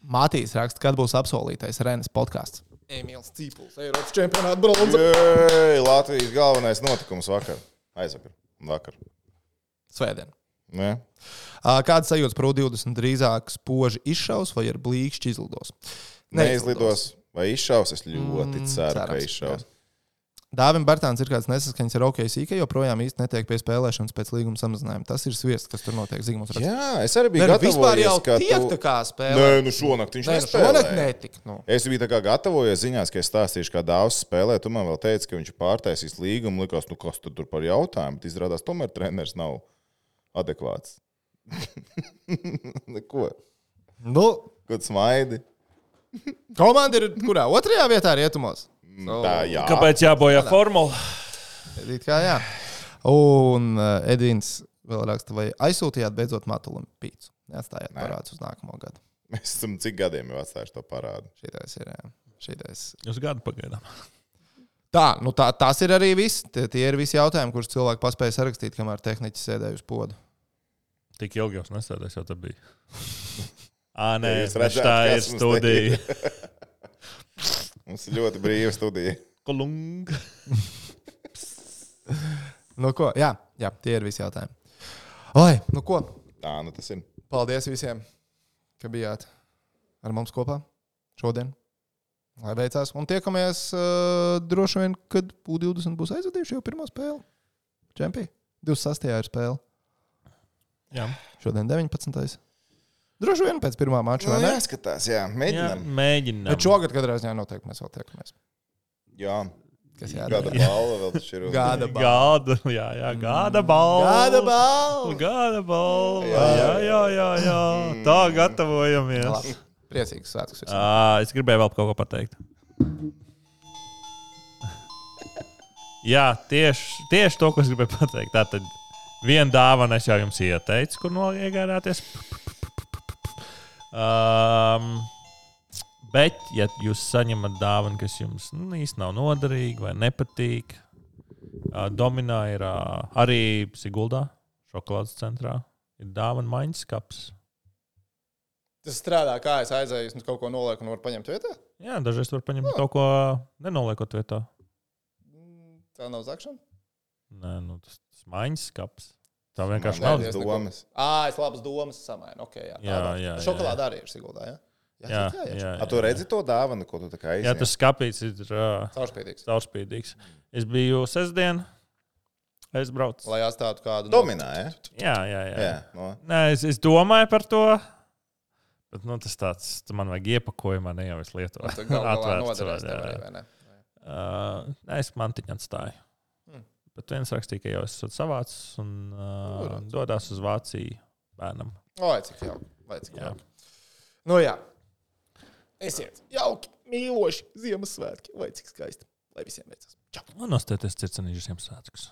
Matīs raksta, kad būs apsolītais Renes podkāsts. Emīls Cīpuls, Eiropas čempionāta bronza. Jē, Latvijas galvenais notikums vakar. Aizvakar. Vakar. Svētdien. Ne? Ā, Kāds sajūta par U20 drīzāk spoži izšaus vai ar blīkšķi izlidos? Neizlidos. Vai izšaus? Es ļoti Mm, ceru, ka cerams, izšaus. Dāvim Bartāns ir kāds nesaskaņas ar OKC, joprojām īsti netiek pie spēlēšanas pēc līguma samazinājuma. Tas ir sviests, kas tur notiek. Zigmunds raksta. Jā, es arī biju Nē, nu, vispār jau tiek tu... tā kā spēlē. Nē, nu šonakt viņš Nē, nu nespēlēja. šonakt netika. Nu. Es biju tā kā gatavojies ziņās, ka es stāstīšu, kā daudz spēlē. Tu man vēl teici, ka viņš ir pārtaisījis līgumu. Likās, nu kas tur par jautājumu? Bet izrādās, tomēr treneris nav adekvāts. Neko. Nu, tu smaidi? komanda ir kurā? Otrajā vietā rietumos. Nu, Tā, jā. Kāpēc jābojā formula? It kā jā. Un uh, Edvins vēl raksta, vai aizsūtījāt beidzot matulam pīcu. Neatstājāt Nē. parādus uz nākamo gadu. Mēs esam cik gadiem jau atstājuši to parādu. Šitais ir. jā. Šitais. Uz gadu pagaidām. Tā, nu tā, tas ir arī viss. Tie, tie ir visi jautājumi, kurus cilvēki paspēja sarakstīt, kamēr tehniķis sēdēja uz podu. Tik ilgi jau nesēdēs, jau tā bija. Ā, nē, Ja redzētu, tā ir studija. Mums ir ļoti brīva studija. Kolung. Nu, ko? Jā, jā, tie ir visi jautājumi. Oi, nu ko? Tā, nu tas ir. Paldies visiem, ka bijāt ar mums kopā šodien. Lai veicās. Un tiekamies uh, droši vien, kad U20 būs aizvadījuši jau pirmo spēli. Čempionā 26. ir spēle. Jā, Šodien 19. Droši vien pēc pirmā mača, Nu, vai ne? jāskatās, jā. jā Mēģinām. mēģinām. Bet šogad katrā ziņā noteikti mēs vēl tiekamies. Jā. Kas Gada jādara? balva vēl taču ir. Gada balva. Gada, jā, jā, gada balva. Gada balva! Gada balva. Jā. Jā, jā, jā, jā. Tā gatavojamies. Labi. Priecīgs svētkus. À, es gribēju vēl kaut ko pateikt. Jā, tieši, tieši to, ko es gribēju pateikt. Tā tad viena dāvana es jau jums ieteicu, kur noliegādāties. Um, bet, ja jūs saņemat dāvanu, kas jums nu, īsti nav noderīga vai nepatīk, uh, Dominā ir uh, arī Siguldā, šokolādes centrā. Ir dāvana maiņas kaps. Tas strādā kā es aizēju, un kaut ko nolieku un varu paņemt vietā. Jā, dažreiz var paņemt kaut ko nenoliekot vietā. Tā nav zakšana. Nē, nu, tas tas maiņas skaps. Tā vienkārši nav. liekas, domas. Ah, es labas domas samainu. Okay, jā, Jā, jā, jā. Šokolāde arī ir Siguldā. Jā, Jā, jā, jā, A, tu redzi to dāvanu, ko tu tā kā jā, aizjūti? tas skāpīts ir uh, Caurspīdīgs. caurspīdīgs. Es biju sestdien, es braucu. Lai atstātu kādu. Dominā, ja? Jā, jā, jā. Jā. No. Nē, es, es domāju par to. Bet, nu, tas tāds, tu man vajag iepakojumā, ne jau es lietoju. Tā galā Atvērts jā, jā. Uh, es mantiņu atstāju. Bet viens rakstīja, ka jau esat savācis un uh, Nu, dodas uz Vāciju bērnam. Vai cik jauki. Vai cik Jā. jauki. Nu jā. Esiet jauki, mīloši Ziemassvētki. Vai cik skaisti. Lai visiem veicas. Čau! Un nostēties circenīšu Ziemassvētkus.